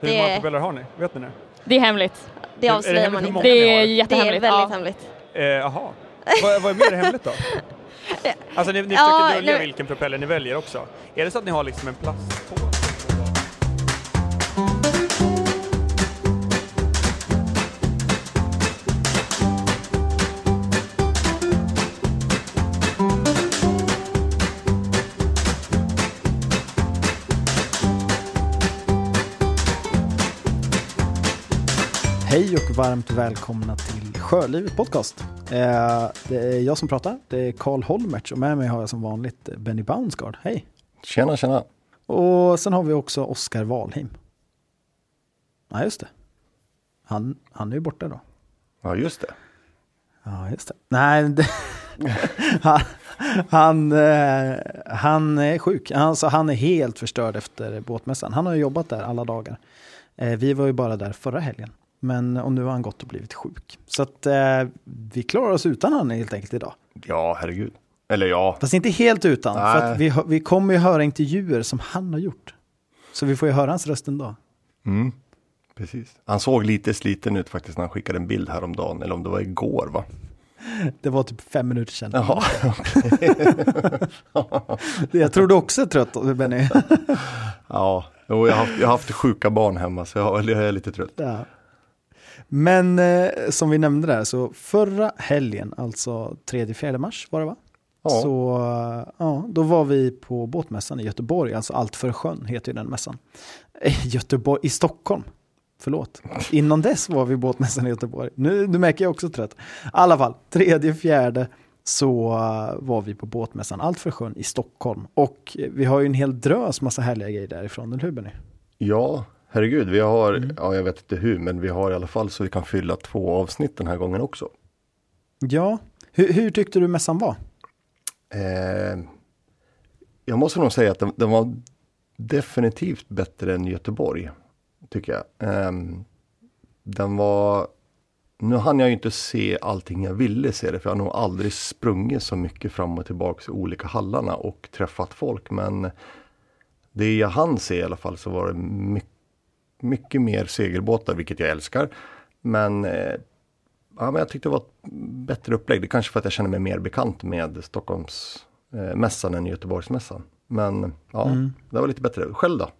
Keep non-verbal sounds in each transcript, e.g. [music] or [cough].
Hur Det- många propeller har ni? Vet ni det? Det är hemligt. Det Är det avslöjar hemligt man inte. Det är Det är jättehemligt. väldigt ja. hemligt. Eh, Jaha. vad, vad är mer hemligt då? [laughs] Alltså ni, ni Ja, försöker dölja nu- vilken propeller ni väljer också. Är det så att ni har liksom en plast Hej och varmt välkomna till Sjölivet Podcast. Eh, det är jag som pratar, det är Karl Holmertz och med mig har jag som vanligt Benny Bounsgaard. Hej! Tjena, tjena. Och sen har vi också Oskar Wahlheim. Ja, just det. Han, han är ju borta då. Ja, just det. Ja, just det. Nej, det, [laughs] han, han, eh, han är sjuk. Alltså, han är helt förstörd efter båtmässan. Han har ju jobbat där alla dagar. Eh, vi var ju bara där förra helgen. Men, och nu har han gått och blivit sjuk. Så att eh, vi klarar oss utan han helt enkelt idag. Ja, herregud. Eller ja, Fast inte helt utan. För att vi, vi kommer ju höra intervjuer som han har gjort. Så vi får ju höra hans röst en dag. mm, precis. Han såg lite sliten ut faktiskt när han skickade en bild häromdagen, eller om det var igår va? [laughs] Det var typ fem minuter sedan. Jaha, [laughs] Jag tror du också är trött Benny. [laughs] ja. Jo, jag har haft, jag har haft sjuka barn hemma så jag, jag är lite trött. Ja. Men eh, som vi nämnde där, så förra helgen, alltså 3-4 mars var det va? Ja. Så eh, ja, då var vi på båtmässan i Göteborg, alltså Allt för sjön heter ju den mässan. Eh, Göteborg, i Stockholm. Förlåt. Innan dess var vi båtmässan i Göteborg. Nu, nu märker jag också trött. I alla fall, tredje, fjärde så eh, var vi på båtmässan Allt för sjön i Stockholm. Och vi har ju en hel drös massa härliga grejer därifrån, eller hur Benny? Ja, herregud, vi har, ja jag vet inte hur, men vi har i alla fall så vi kan fylla två avsnitt den här gången också. Ja, hur, hur tyckte du mässan var? Eh, jag måste nog säga att den, den var definitivt bättre än Göteborg. Tycker jag. Eh, den var, nu hann jag ju inte se allting jag ville se det, för jag har nog aldrig sprungit så mycket fram och tillbaka i olika hallarna och träffat folk. Men det jag hann se i alla fall så var det mycket, mycket mer segelbåtar, vilket jag älskar. Men eh, Ja, men jag tyckte det var ett bättre upplägg. Det är kanske för att jag känner mig mer bekant med Stockholms eh, än Göteborgsmässan. Men ja, Mm. det var lite bättre. Själv då?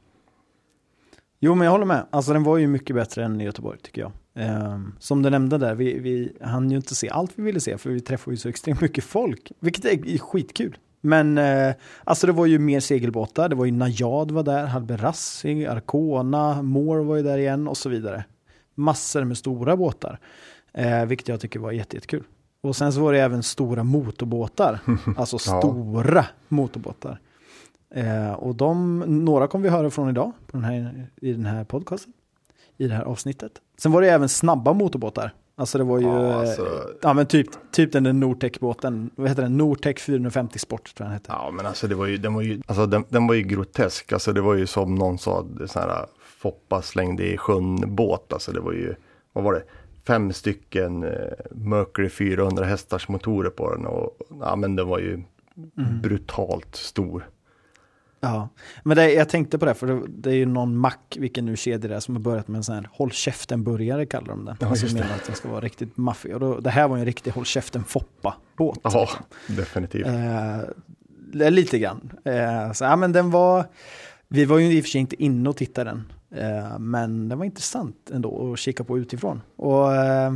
Jo, men jag håller med. Alltså den var ju mycket bättre än i Göteborg tycker jag. Ehm, som du nämnde där, vi, vi hann ju inte se allt vi ville se för vi träffade ju så extremt mycket folk, vilket är skitkul. Men eh, alltså det var ju mer segelbåtar, det var ju Najad var där, Halberassi, Arcona, Moore var ju där igen och så vidare. Massor med stora båtar, eh, vilket jag tycker var jätte- jättekul. Och sen så var det även stora motorbåtar, [laughs] alltså stora motorbåtar. Eh, och de, några kommer vi höra från idag på den här, i den här podcasten, i det här avsnittet. Sen var det även snabba motorbåtar. Alltså det var ju, Ja, alltså- ja men typ, typ den där Nortec-båten, vad heter den? Nortec 450 Sport tror jag den hette. Ja, men alltså det var ju, den var ju, alltså den, den var ju grotesk. Alltså det var ju som någon sa, sån här Foppa slängde i sjön båt. Alltså det var ju, vad var det? Fem stycken eh, Mercury 400 hästars motorer på den och ja, men den var ju brutalt stor. Ja, men det, jag tänkte på det, för det, det är ju någon mack, vilken nu kedja det är, som har börjat med en sån här håll käften-burgare kallar de det. Ja, alltså menar att den ska vara riktigt maffig. Och då, det här var ju en riktig håll käften-Foppa-båt. Ja, definitivt. Eh, lite grann. Eh, så, ja, men den var, vi var ju i och för sig inte inne och tittade den. Eh, men den var intressant ändå att kika på utifrån. Och, eh,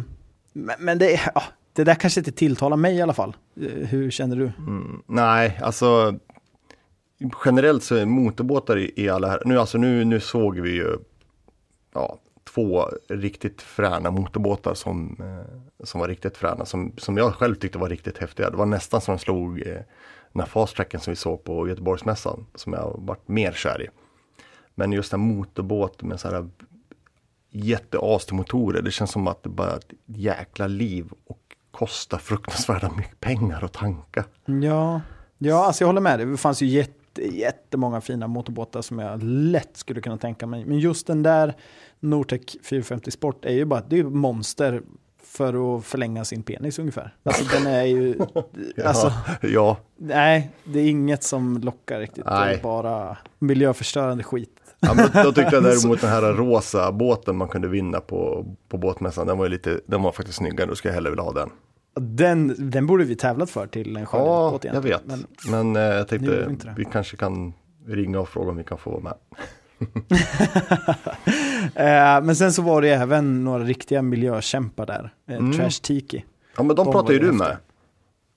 men men det, ja, det där kanske inte tilltalar mig i alla fall. Eh, hur känner du? Mm, nej, alltså generellt så är motorbåtar i, i alla här, nu, alltså nu, nu såg vi ju ja, två riktigt fräna motorbåtar som, eh, som var riktigt fräna, som, som jag själv tyckte var riktigt häftiga. Det var nästan som de slog eh, den här fasttracken som vi såg på Göteborgsmässan, som jag varit mer kär i. Men just en motorbåt med så här jätteas till motorer, det känns som att det bara är ett jäkla liv och kostar fruktansvärda mycket pengar att tanka. Ja, ja alltså jag håller med dig. Det fanns ju jätte, jättemånga fina motorbåtar som jag lätt skulle kunna tänka mig. Men just den där Nortec 450 Sport är ju bara det är monster för att förlänga sin penis ungefär. Alltså den är ju, [laughs] alltså, ja, nej, det är inget som lockar riktigt. Det Nej. är bara miljöförstörande skit. Ja, men då, tyckte jag [laughs] däremot den här rosa båten man kunde vinna på, på båtmässan, den var, lite, den var faktiskt snyggare, då skulle jag hellre vilja ha den. Den, den borde vi tävlat för till en Ja, jag vet. Men, Men, eh, jag tänkte vi det. vi kanske kan ringa och fråga om vi kan få vara med. [laughs] eh, men sen så var det även några riktiga miljökämpar där. Eh, Mm. Trash Tiki. Ja, men de, De pratar ju du med.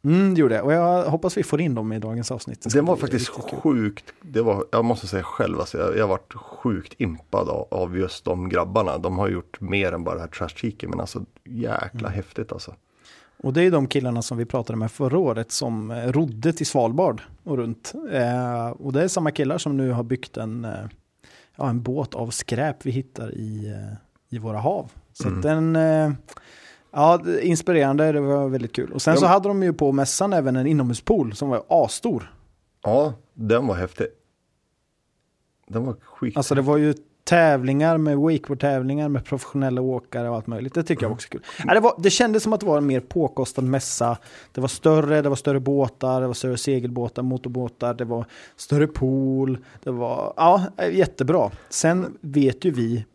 Mm, det gjorde jag. Och jag hoppas vi får in dem i dagens avsnitt. ska Det var faktiskt sjukt, det var, jag måste säga själv, alltså, jag, jag varit sjukt impad av, av just de grabbarna. De har gjort mer än bara det här Trash men alltså jäkla Mm. häftigt alltså. Och det är de killarna som vi pratade med förra året som eh, rodde till Svalbard och runt. Eh, och det är samma killar som nu har byggt en, eh, ja, en båt av skräp vi hittar i, eh, i våra hav. Så Mm. den, ja, inspirerande, det var väldigt kul. Och sen Ja, så hade de ju på mässan även en inomhuspool som var asstor. Ja, den var häftig. Den var skit. Alltså det var ju tävlingar med wakeboard-tävlingar med professionella åkare och allt möjligt. Det tycker jag också är kul. Ja, det, var, det kändes som att det var en mer påkostad mässa. Det var större, det var större båtar, det var större segelbåtar, motorbåtar, det var större pool. Det var ja, jättebra. Sen vet ju vi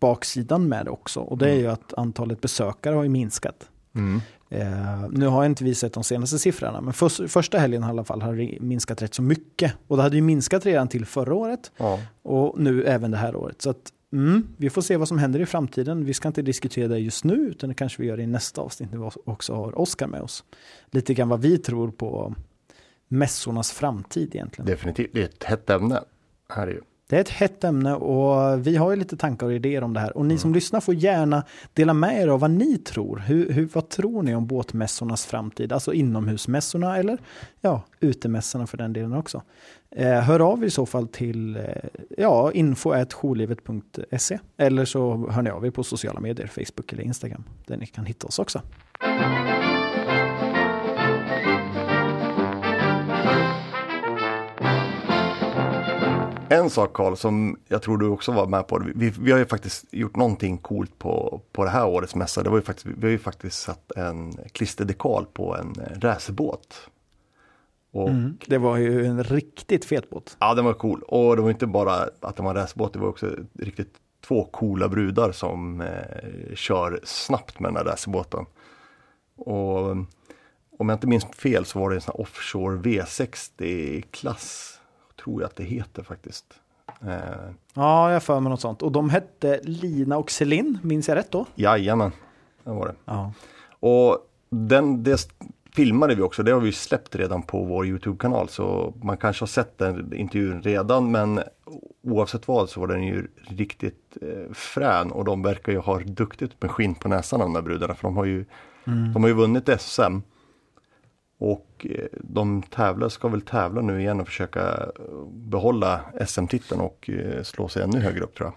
baksidan med det också och det är ju att antalet besökare har ju minskat. Mm. Eh, nu har jag inte vi sett de senaste siffrorna, men för, första helgen i alla fall har det minskat rätt så mycket. Och det hade ju minskat redan till förra året. Ja. Och nu även det här året. Så att, mm, vi får se vad som händer i framtiden. Vi ska inte diskutera det just nu, utan det kanske vi gör i nästa avsnitt när vi också har Oskar med oss. Lite grann vad vi tror på mässornas framtid egentligen. Definitivt, det är ett hett ämne. Här är ju. Är ett hett ämne och vi har ju lite tankar och idéer om det här. Och ni som lyssnar får gärna dela med er av vad ni tror. Hur, hur, vad tror ni om båtmässornas framtid? Alltså inomhusmässorna eller ja, utemässorna för den delen också. Eh, hör av er i så fall till eh, ja, info.jourlivet.se eller så hör ni av er på sociala medier, Facebook eller Instagram, där ni kan hitta oss också. En sak Karl som jag tror du också var med på. Vi, vi har ju faktiskt gjort någonting coolt på, på det här årets mässa. Det var ju faktiskt, vi har ju faktiskt satt en klisterdekal på en eh, racerbåt. Och Mm. Det var ju en riktigt fet båt. Ja, den var cool. Och det var inte bara att det var en racerbåt, det var också riktigt två coola brudar som eh, kör snabbt med den här racerbåten. Och om jag inte minns fel så var det en sån här offshore V60-klass, tror jag att det heter faktiskt. Eh, Ja, jag för mig något sånt. Och de hette Lina och Celine, minns jag rätt då? jajamän, det var det. Ja. Och den, det filmade vi också, det har vi släppt redan på vår Youtube-kanal så man kanske har sett den intervjun redan men oavsett vad så var den ju riktigt eh, frän och de verkar ju ha duktigt med skinn på näsan de där brudarna för de har ju, de har ju vunnit SM. Och eh, de tävlar, ska väl tävla nu igen och försöka eh, behålla SM-titeln och eh, slå sig ännu högre upp tror jag.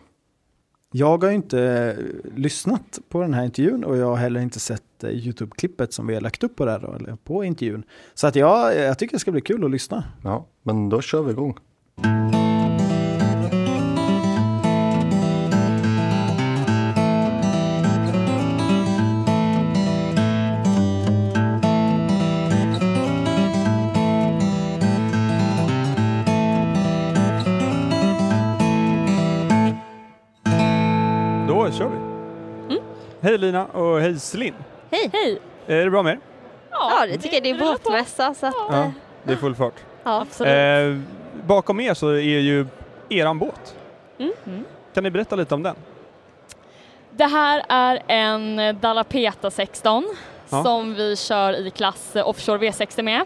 Jag har ju inte lyssnat på den här intervjun och jag har heller inte sett YouTube-klippet som vi har lagt upp på då, eller på intervjun. Så att jag, jag tycker det ska bli kul att lyssna. Ja, men då kör vi igång. Lina och hej Celine. Hej! Hej! Är det bra med er? Ja, det tycker jag. Det är båtmässa så att... Ja, eh, det är full fart. Ja. Absolut. Eh, bakom er så är ju eran båt. Mm. Kan ni berätta lite om den? Det här är en Dallapeta 16 Ja. som vi kör i klass eh, Offshore V60 med.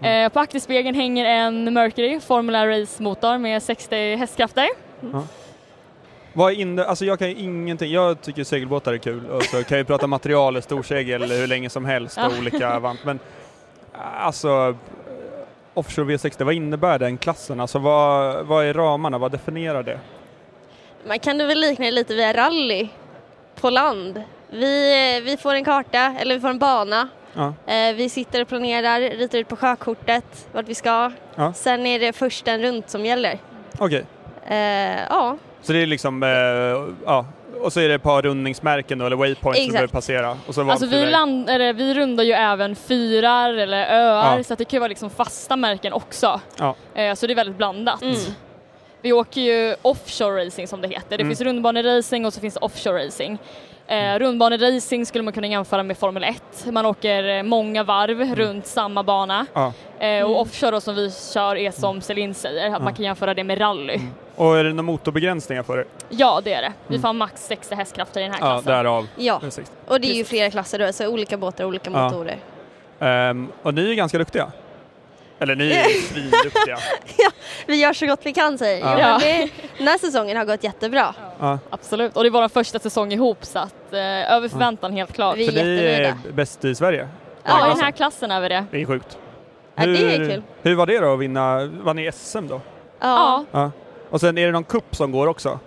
Eh, på akterspegeln hänger en Mercury Formula Race motor med 60 hästkrafter. Vad är inne, alltså jag kan ju ingenting, jag tycker segelbåtar är kul och så kan jag prata material, storsegel hur länge som helst och olika vant. Men alltså Offshore V60, vad innebär den klassen? Alltså vad, vad är ramarna, vad definierar det? Man kan du väl likna det lite vid rally på land. Vi, vi får en karta, eller vi får en bana. Ja. Eh, Vi sitter och planerar, ritar ut på sjökortet vart vi ska. Ja. Sen är det först en runt som gäller. Okej, Eh, ja, så det är liksom, eh, ja, och så är det ett par rundningsmärken då, eller waypoints som du Exakt. behöver passera. Och så Alltså vi, land, eller, vi rundar ju även fyrar eller öar Ja. så att det kan ju vara liksom fasta märken också. Ja. Eh, så det är väldigt blandat. Mm. Vi åker ju offshore racing som det heter. Det Mm. finns rundbaneracing och så finns det offshore racing. Eh, rundbaneracing skulle man kunna jämföra med Formel 1. Man åker eh, många varv Mm. runt samma bana. Ja. Eh, och offshore då, som vi kör är som Celine säger, att Ja. man kan jämföra det med rally. Och är det några motorbegränsningar för er? Ja det är det. Vi Mm. får ha max 60 hästkrafter i den här Ja, klassen. därav. Ja, den 60. och det är ju flera klasser då, så olika båtar och olika Ja. motorer. Ehm, och ni är ganska duktiga. Eller ni är [laughs] svinduktiga. Vi gör så gott vi kan säger Ja. ja. Ja. det, Den här säsongen har gått jättebra. Ja. Absolut, och det var vår första säsong ihop så att eh, över förväntan helt klart. Vi- är För ni är bäst i Sverige. Ja, i den här klassen är vi det. Det är sjukt. Ja, det är kul. Hur var det då att vinna, vann ni SM då? Ja, Ja. Och sen är det någon kupp som går också?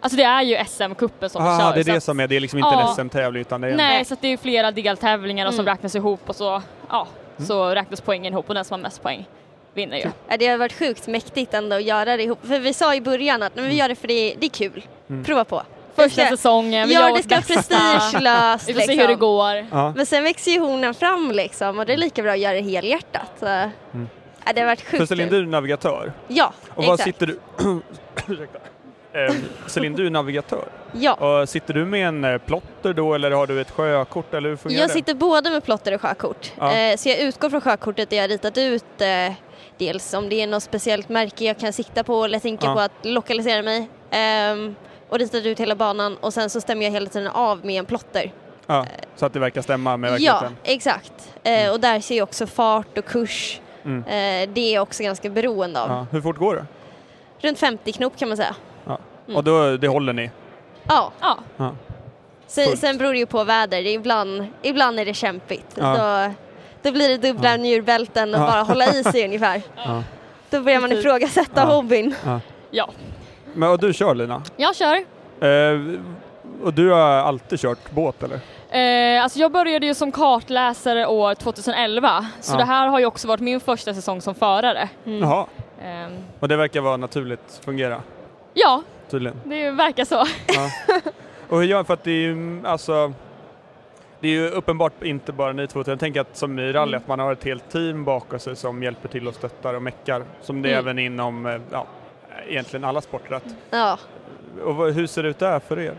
alltså det är ju SM-cupen som vi Ah, kör. det är det att- som är, det är liksom inte Ja. en SM-tävling utan det är en... Nej, så att det är flera deltävlingar och som Mm. räknas ihop och så, ja, Mm. så räknas poängen ihop och den som har mest poäng vinner ju. Ja, Det har varit sjukt mäktigt ändå att göra det ihop. För vi sa i början att men vi gör det för det, det är kul. Mm. Prova på. Första ska- säsongen, vi Ja, gör det ska vara prestigelöst [laughs] Vi får se liksom. hur det går. Ja. Men sen växer ju hornen fram liksom och det är lika bra att göra det helhjärtat. Så. Ja, det har varit För sjukt Celine, kul. du är navigatör. Ja, Och vad exakt. sitter du... [clears throat] Eh, Celine, du är navigatör. Ja. Och sitter du med en eh, plotter då eller har du ett sjökort eller hur fungerar Jag det? sitter både med plotter och sjökort. Ja. Eh, så jag utgår från sjökortet där jag ritat ut dels om det är något speciellt märke jag kan sikta på eller tänka Ja. på att lokalisera mig. Ehm, och ritat ut hela banan och sen så stämmer jag hela tiden av med en plotter. Ja, så att det verkar stämma med Ja, verkligheten? exakt. Eh, och där ser jag också fart och kurs. Mm. Det är jag också ganska beroende av. Ja. Hur fort går det? Runt 50 knop kan man säga. Mm. Och då, det håller ni? Ja, Ja, Ja. sen, beror det ju på väder. Ibland, ibland är det kämpigt. Ja. Då, då blir det dubbla Ja. njurbälten och Ja. bara hålla i sig [laughs] ungefär. Ja. Då börjar man ifrågasätta Ja. hobbyn. ja. Men och du kör Lina? Jag kör. Eh, och du har alltid kört båt eller? Eh, alltså jag började ju som kartläsare år 2011 så Ja. det här har ju också varit min första säsong som förare. Mm. Jaha. Ehm, Och det verkar vara naturligt fungera ja, tydligen? det verkar så. Ja. Och hur gör för att det är ju, alltså det är ju uppenbart inte bara ni två, jag tänker att som i rally Mm. att man har ett helt team bakom sig som hjälper till och stöttar och meckar. Som det är Mm. även inom, eh, ja, egentligen alla sporter. Att, Ja. och hur ser det ut där för er?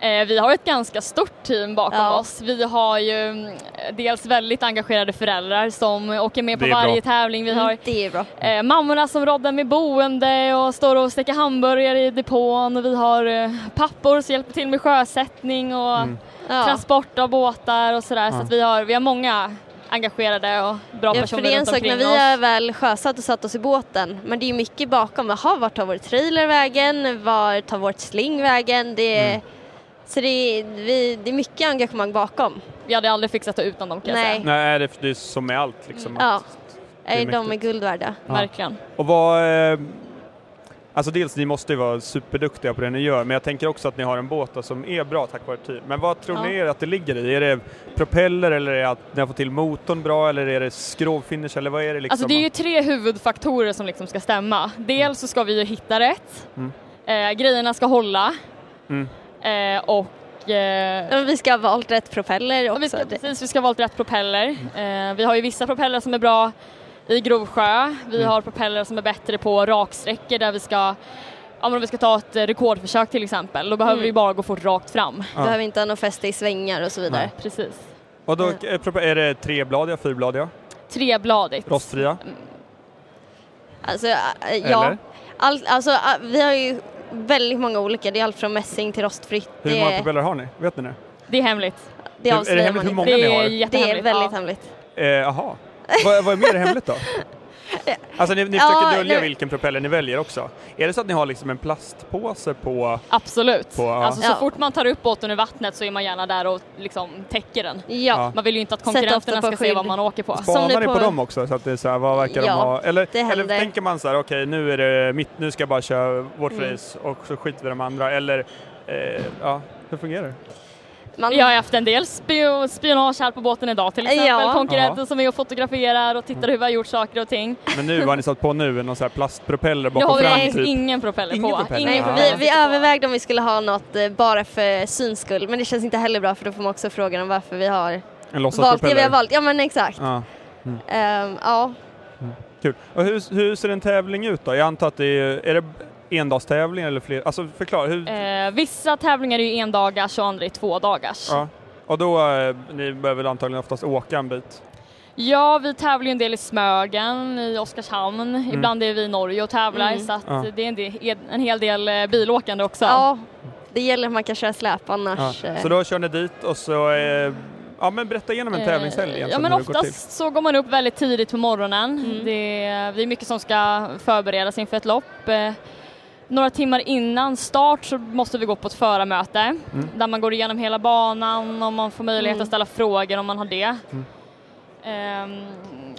Eh, vi har ett ganska stort team bakom Ja. oss. Vi har ju mm, dels väldigt engagerade föräldrar som åker med på varje bra. tävling. Vi har Mm, det är bra. eh, mammorna som roddar med boende och står och steker hamburgare i depån vi har eh, pappor som hjälper till med sjösättning och Mm. Transport av båtar och sådär. Så Ja. att vi har, vi har många engagerade och bra Ja, för personer det är en sak när vi oss. har väl sjösatt och satt oss i båten, men det är ju mycket bakom. Jaha, vart tar vår trailer vägen? Var tar vårt sling vägen? Det är, Mm. Så det är, vi, det är mycket engagemang bakom. Vi hade aldrig fixat det utan dem kan jag Nej. säga. Nej, det, det är som med allt liksom. Ja. Att, är de är guld värda. Ja. Verkligen. och vad, eh, alltså dels ni måste ju vara superduktiga på det ni gör, men jag tänker också att ni har en båt som är bra tack vare team. Men vad tror Ja. ni att det ligger i? Är det propeller eller är det att ni har fått till motorn bra eller är det skrovfinish eller vad är det liksom? Alltså det är ju tre huvudfaktorer som liksom ska stämma. Dels så ska vi ju hitta rätt, Mm. eh, grejerna ska hålla Mm. Eh, och eh, vi ska ha valt rätt propeller och vi också. ska, precis, vi ska ha valt rätt propeller. Eh, vi har ju vissa propeller som är bra i Grovsjö, vi Mm. har propeller som är bättre på raksträckor där vi ska om vi ska ta ett eh, rekordförsök till exempel, då behöver Mm. vi bara gå fort rakt fram. Ja. Behöver inte ha något fäste i svängar och så vidare. Nej. Precis. Och då är prope- är det trebladiga, fyrbladiga, Trebladigt. rostfria? Alltså, äh, ja. All, alltså, vi har ju väldigt många olika. Det är allt från mässing till rostfritt. Hur Det, många propeller har ni? Vet ni det? Det är hemligt. det Är det avslöjar hemligt hur många det ni har? är Det är väldigt ja. hemligt. Eh, Jaha. vad, vad är mer hemligt då? [laughs] Alltså ni, ni Ja, försöker dölja nej. vilken propeller ni väljer också. Är det så att ni har liksom en plastpåse på... Absolut. På, ja. Alltså så Ja. fort man tar upp båten ur vattnet så är man gärna där och liksom täcker den. Ja. Man vill ju inte att konkurrenterna ska se vad skydd. man åker på. Spanar ni på på- dem också? Så att det är så här, vad verkar Ja, de ha? Eller, eller tänker man så här, okej nu är det mitt, nu ska jag bara köra vårt Mm. race och så skiter vi de andra. Eller, eh, ja, hur fungerar det? Man, Vi har haft en del spio- spionage här på båten idag till exempel. Ja. Konkurrenter Ja. som är och fotograferar och tittar hur vi har gjort saker och ting. Men nu har ni satt på nu någon så här plastpropeller bakom har fram vi typ? ingen propeller Ingen på. propeller? Nej, Ja. vi, vi propeller övervägde om vi skulle ha något eh, bara för syns skull, men det känns inte heller bra för då får man också frågan om varför vi har En valt det vi har valt. Ja men exakt. Ja, Ehm, ja. kul. Och hur, hur ser en tävling ut då? Jag antar att det är, är det endagstävling eller fler? Alltså förklara, hur? Eh, vissa tävlingar är ju en dagars och andra är två dagars. Ja. Och då, eh, ni behöver väl antagligen oftast åka en bit? Ja, vi tävlar ju en del i Smögen, i Oskarshamn, ibland är vi i Norge och tävlar Mm. så att Ja. det är en, del, en hel del eh, bilåkande också. Ja, det gäller att man kan köra släp annars. Ja. eh, Så då kör ni dit och så, eh, ja men berätta igenom en Eh, tävlingshelg Ja men oftast så går man upp väldigt tidigt på morgonen. Mm. Det, är, det är mycket som ska förberedas inför ett lopp. Några timmar innan start så måste vi gå på ett förarmöte Mm. där man går igenom hela banan och man får möjlighet Mm. att ställa frågor om man har det. Mm. Ehm,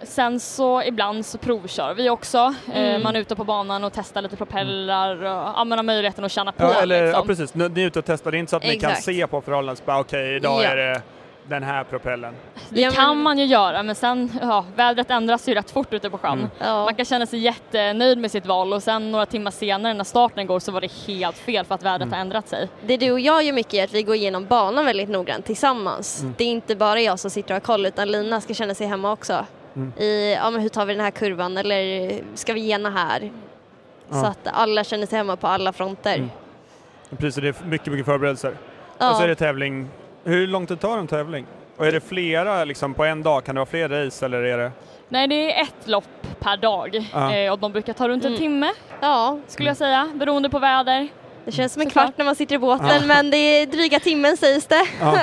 sen så ibland så provkör vi också. Eh, Mm. man är ute på banan och testar lite propellrar och använder möjligheten att känna på. Ja, eller, liksom. ja precis, ni är ute och testar, det är inte så att ni kan Exakt. se på bara okej idag Ja. är det den här propellen. Det Ja, men- kan man ju göra men sen, ja, vädret ändras ju rätt fort ute på sjön. Mm. ja. Man kan känna sig jättenöjd med sitt val och sen några timmar senare när starten går så var det helt fel för att vädret Mm. har ändrat sig. Det du och jag gör mycket är att vi går igenom banan väldigt noggrant tillsammans. Mm. Det är inte bara jag som sitter och har koll utan Lina ska känna sig hemma också. Mm. I, ja men hur tar vi den här kurvan eller ska vi gena här? Så att alla känner sig hemma på alla fronter. Mm. Precis, det är mycket, mycket förberedelser. Ja. Och så är det tävling. Hur lång tid tar en tävling? Och är det flera liksom på en dag? Kan det vara fler race eller är det? Nej det är ett lopp per dag Ja. eh, och de brukar ta runt en Mm. timme ja, skulle jag säga beroende på väder. det känns som en Såklart. kvart när man sitter i båten Ja. men det är dryga timmen sägs det. Ja.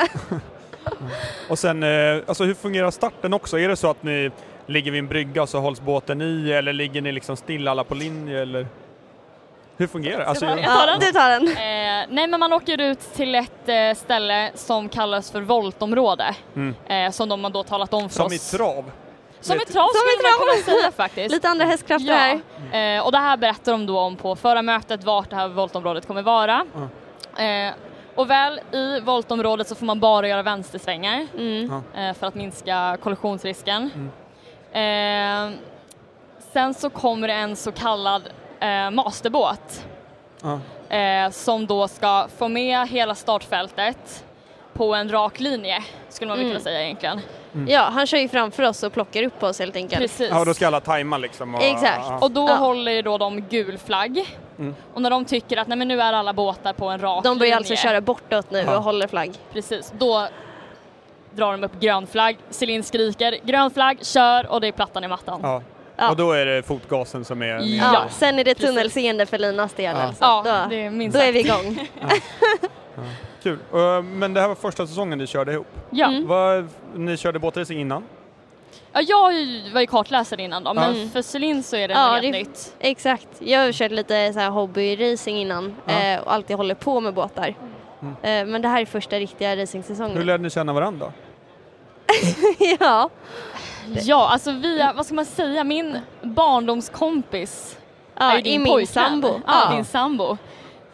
[laughs] och sen, eh, alltså hur fungerar starten också? Är det så att ni ligger vid en brygga och så hålls båten i eller ligger ni liksom stilla alla på linje eller? Hur fungerar det? Alltså, jag ta Ja, den? du tar den. Eh, nej men man åker ut till ett eh, ställe som kallas för voltområde Mm. eh, som de har då talat om för som oss. i trav? Som i trav Som i skulle man trav. kunna säga faktiskt. Lite andra hästkrafter här. Eh, och det här berättar de då om på förarmötet vart det här voltområdet kommer vara. Eh, och väl i voltområdet så får man bara göra vänstersvängar Mm. eh, för att minska kollisionsrisken. Eh, sen så kommer det en så kallad eh, masterbåt Ja. eh, som då ska få med hela startfältet på en rak linje skulle man väl Mm. kunna säga egentligen. Ja, han kör ju framför oss och plockar upp oss helt enkelt. Precis. Ja, då ska alla tajma liksom? Och, Exakt. Ja. Och då Ja. håller ju då de gul flagg. Mm. Och när de tycker att nej men nu är alla båtar på en rak De börjar linje, alltså köra bortåt nu Ja. och håller flagg. Precis, då drar de upp grön flagg. Celine skriker grön flagg, kör och det är plattan i mattan. Ja, Ja. Ja. Och då är det fotgasen som är... Ja. Ja, sen är det tunnelseende för Linas del. alltså. Ja. Så det är då, minst då är vi igång. [laughs] Kul. Uh, men det här var första säsongen ni körde ihop. Ja. Mm. Vad, ni körde båtracing innan? ja, jag var ju kartläsare innan då, men Mm. för Celine så är det Ja, helt nytt. Exakt. Jag har kört lite så här hobbyracing innan Ja. eh, och alltid håller på med båtar. Mm. Eh, men det här är första riktiga Hur racingsäsongen. lärde ni känna varandra? [laughs] ja. Ja, alltså via, vad ska man säga, min barndomskompis är ja, ju i din pojkvän. sambo. Ja, Ja. din sambo.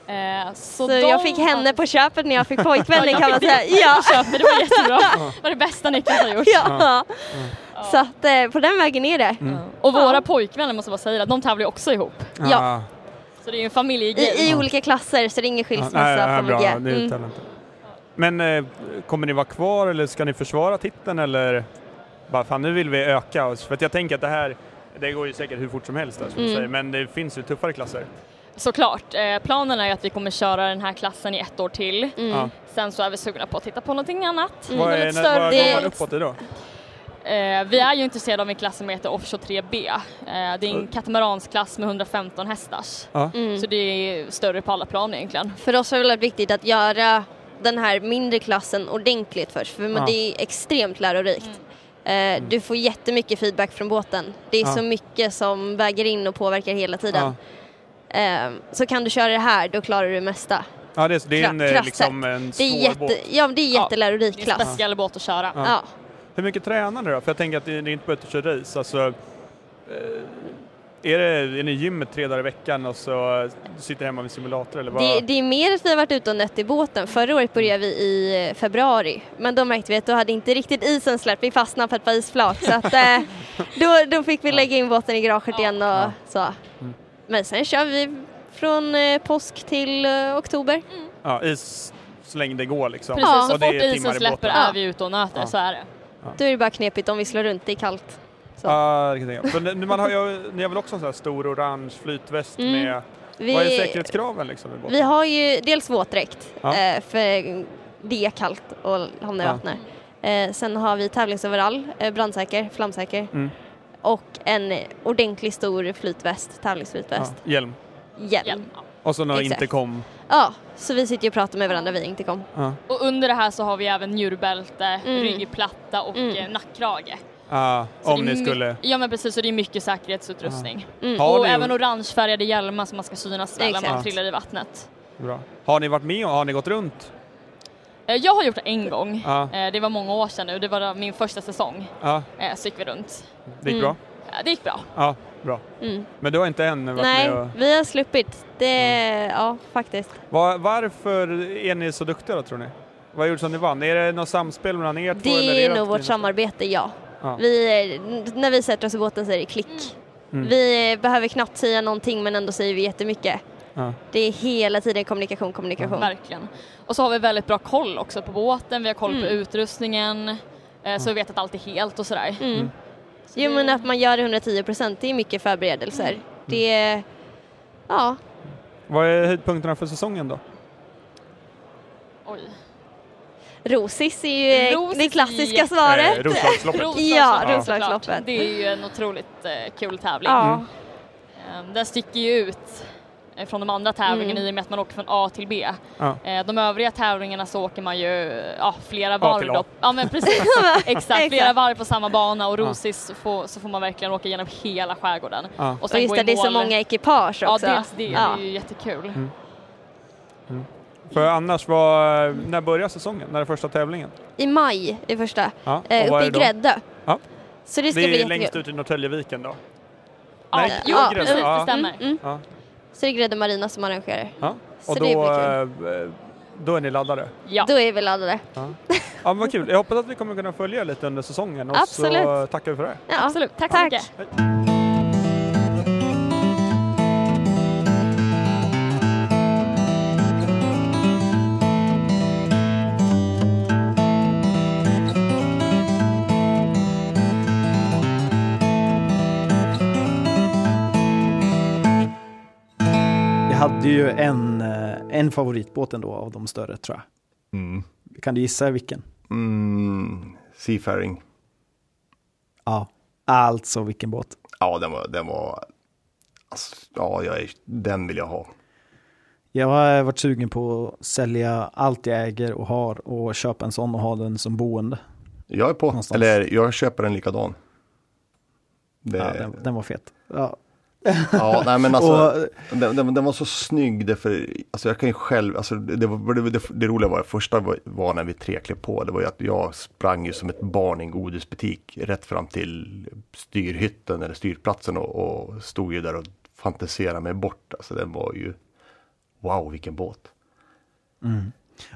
Eh, så Så de jag fick henne på köpet när jag fick pojkvän [laughs] jag kan man fick säga. Ja. på köpet, det var [laughs] jättebra. Det var det bästa Niklas har gjort. ja. Så att eh, på den vägen är det. Mm. Och våra Ja. pojkvänner måste jag bara säga, de tävlar ju också ihop. Ja. Så det är ju en familjegrej. I, I olika klasser så det är ingen Ja, skilsmässa nej, nej, från bra, är Mm. Men eh, kommer ni vara kvar eller ska ni försvara titeln eller bara fan nu vill vi öka oss? För att jag tänker att det här, det går ju säkert hur fort som helst där, som du Mm. säger, men det finns ju tuffare klasser. Såklart. Eh, planen är att vi kommer köra den här klassen i ett år till. Mm. Ja. Sen så är vi sugna på att titta på någonting annat. Mm. Vad, Något är, lite vad större. går man uppåt i då? Eh, vi är ju intresserade av en klass som heter Offshore 3B. Eh, det är en katamaranskklass med 115 hästars. Mm. Så det är större på alla plan egentligen. För oss har det varit viktigt att göra den här mindre klassen ordentligt först, för Ja. det är extremt lärorikt. Eh, du får jättemycket feedback från båten. Det är Ja. så mycket som väger in och påverkar hela tiden. Ja. Eh, så kan du köra det här, då klarar du det mesta. Ja, det är, det är en, eh, liksom en Det är, svår jätte, båt. ja, det är Ja, jättelärorik Det är en klass. speciell båt att köra. Ja. Ja. Hur mycket tränar ni då? För jag tänker att det är inte bara att du kör race. Alltså, eh, är, det, är ni i gymmet tre dagar i veckan och så sitter hemma vid simulator eller vad? Det, det är mer att vi har varit ute och nött i båten. Förra året började vi i februari, men då märkte vi att då hade inte riktigt isen släppt, vi fastnade på ett par isflak. Så att, eh, [laughs] då, då fick vi lägga in båten i garaget igen och Ja. så. Men sen kör vi från eh, påsk till eh, oktober. Ja, is så länge det går liksom. Precis, Ja. så fort isen i släpper båten. är Ja. vi ute och nöter, Ja. så är det. Då är det bara knepigt om vi slår runt, det är kallt. Ja, det kan jag tänka. Ni- man har, ni har väl också en sån här stor orange flytväst Mm. med Vi, Vad är säkerhetskraven liksom? i båten? vi har ju dels våtdräkt, Ja. eh, för det är kallt och hamna i Ja. vattnet. Eh, sen har vi tävlingsoverall, eh, brandsäker, flamsäker. Mm. Och en ordentlig stor flytväst, tävlingsflytväst. Ja, hjälm. Hjälm. Ja. Och så några Exakt. intercom. Ja, så vi sitter ju och pratar med varandra via intercom. Ja. Och under det här så har vi även njurbälte, Mm. ryggplatta och Mm. nackkrage. Ah, om ni skulle... Ja men precis, så det är mycket säkerhetsutrustning. Mm. Har och ni- även orangefärgade hjälmar som man ska synas väl när man trillar i vattnet. Bra. Har ni varit med och har ni gått runt? Eh, Jag har gjort det en gång. Ja. Eh, Det var många år sedan nu, det var min första säsong. Ja, Eh, Så gick vi runt. det gick Mm. bra? Det gick bra. Ja, bra. Mm. Men du har inte än varit Nej, med och... vi har sluppit. Det, ja faktiskt. Var, varför är ni så duktiga då tror ni? Vad gjorde så att ni vann? Är det något samspel mellan er två? Det är nog vårt samarbete, ja. Ja. Vi, är- när vi sätter oss i båten så är det klick. Mm. Vi behöver knappt säga någonting men ändå säger vi jättemycket. Ja. Det är hela tiden kommunikation, kommunikation. Verkligen. Och så har vi väldigt bra koll också på båten, vi har koll på Mm. utrustningen. eh, Så vi vet att allt är helt och sådär. Mm. Mm. Jo men att man gör det 110 procent, det är mycket förberedelser. Mm. Det är, ja, Vad är höjdpunkterna för säsongen då? Oj. Rosis är ju Rosis det klassiska svaret. Eh, Roslagsloppet. Ja. Roslagsloppet. Det är ju en otroligt eh, kul tävling. Ja. Eh, Den sticker ju ut eh, från de andra tävlingarna Mm. i och med att man åker från A till B. Ja. Eh, De övriga tävlingarna så åker man ju eh, ja, flera A varv. till A. Då. Ja men precis, [laughs] exakt. Flera varv på samma bana och Ja. Rosis så får, så får man verkligen åka igenom hela skärgården. Ja. Och sen Och just det, det är så många ekipage Ja också. dels det, Ja. det är ju jättekul. För annars, var, när börjar säsongen? När är första tävlingen? I maj är första, Ja. och eh, uppe är i? Gräddö. Ja. Så det ska Det bli är längst jättekul. ut i Norrtäljeviken då? Ja, Nej, jo, ja, precis, det stämmer. Mm, mm. Ja. Så det är Gräddö Marina som arrangerar. ja. Så Och då, eh, då är ni laddade? Ja. Då är vi laddade. Ja. ja men vad kul, jag hoppas att vi kommer kunna följa lite under säsongen och så Absolut. tackar vi för det. Ja, Absolut, tack, så Tack. mycket. Jag hade ju en, eh, en favoritbåt ändå av de större tror jag. Mm. Kan du gissa vilken? Mm, Seafaring. Ja, alltså vilken båt. Ja, den var, den var, alltså, ja, jag är, den vill jag ha. Jag har varit sugen på att sälja allt jag äger och har och köpa en sån och ha den som boende. Jag är på, Någonstans. eller jag köper en likadan. Det, Ja, den, den var fet. Ja. Ja, nej men alltså, Och, den, den, den var så snygg därför, alltså jag kan ju själv, alltså det, var, det, det, det roliga var, det första var, var när vi tre klev på, det var ju att jag sprang ju som ett barn i en godisbutik rätt fram till styrhytten eller styrplatsen och, och stod ju där och fantiserade mig bort. Alltså den var ju, wow vilken båt.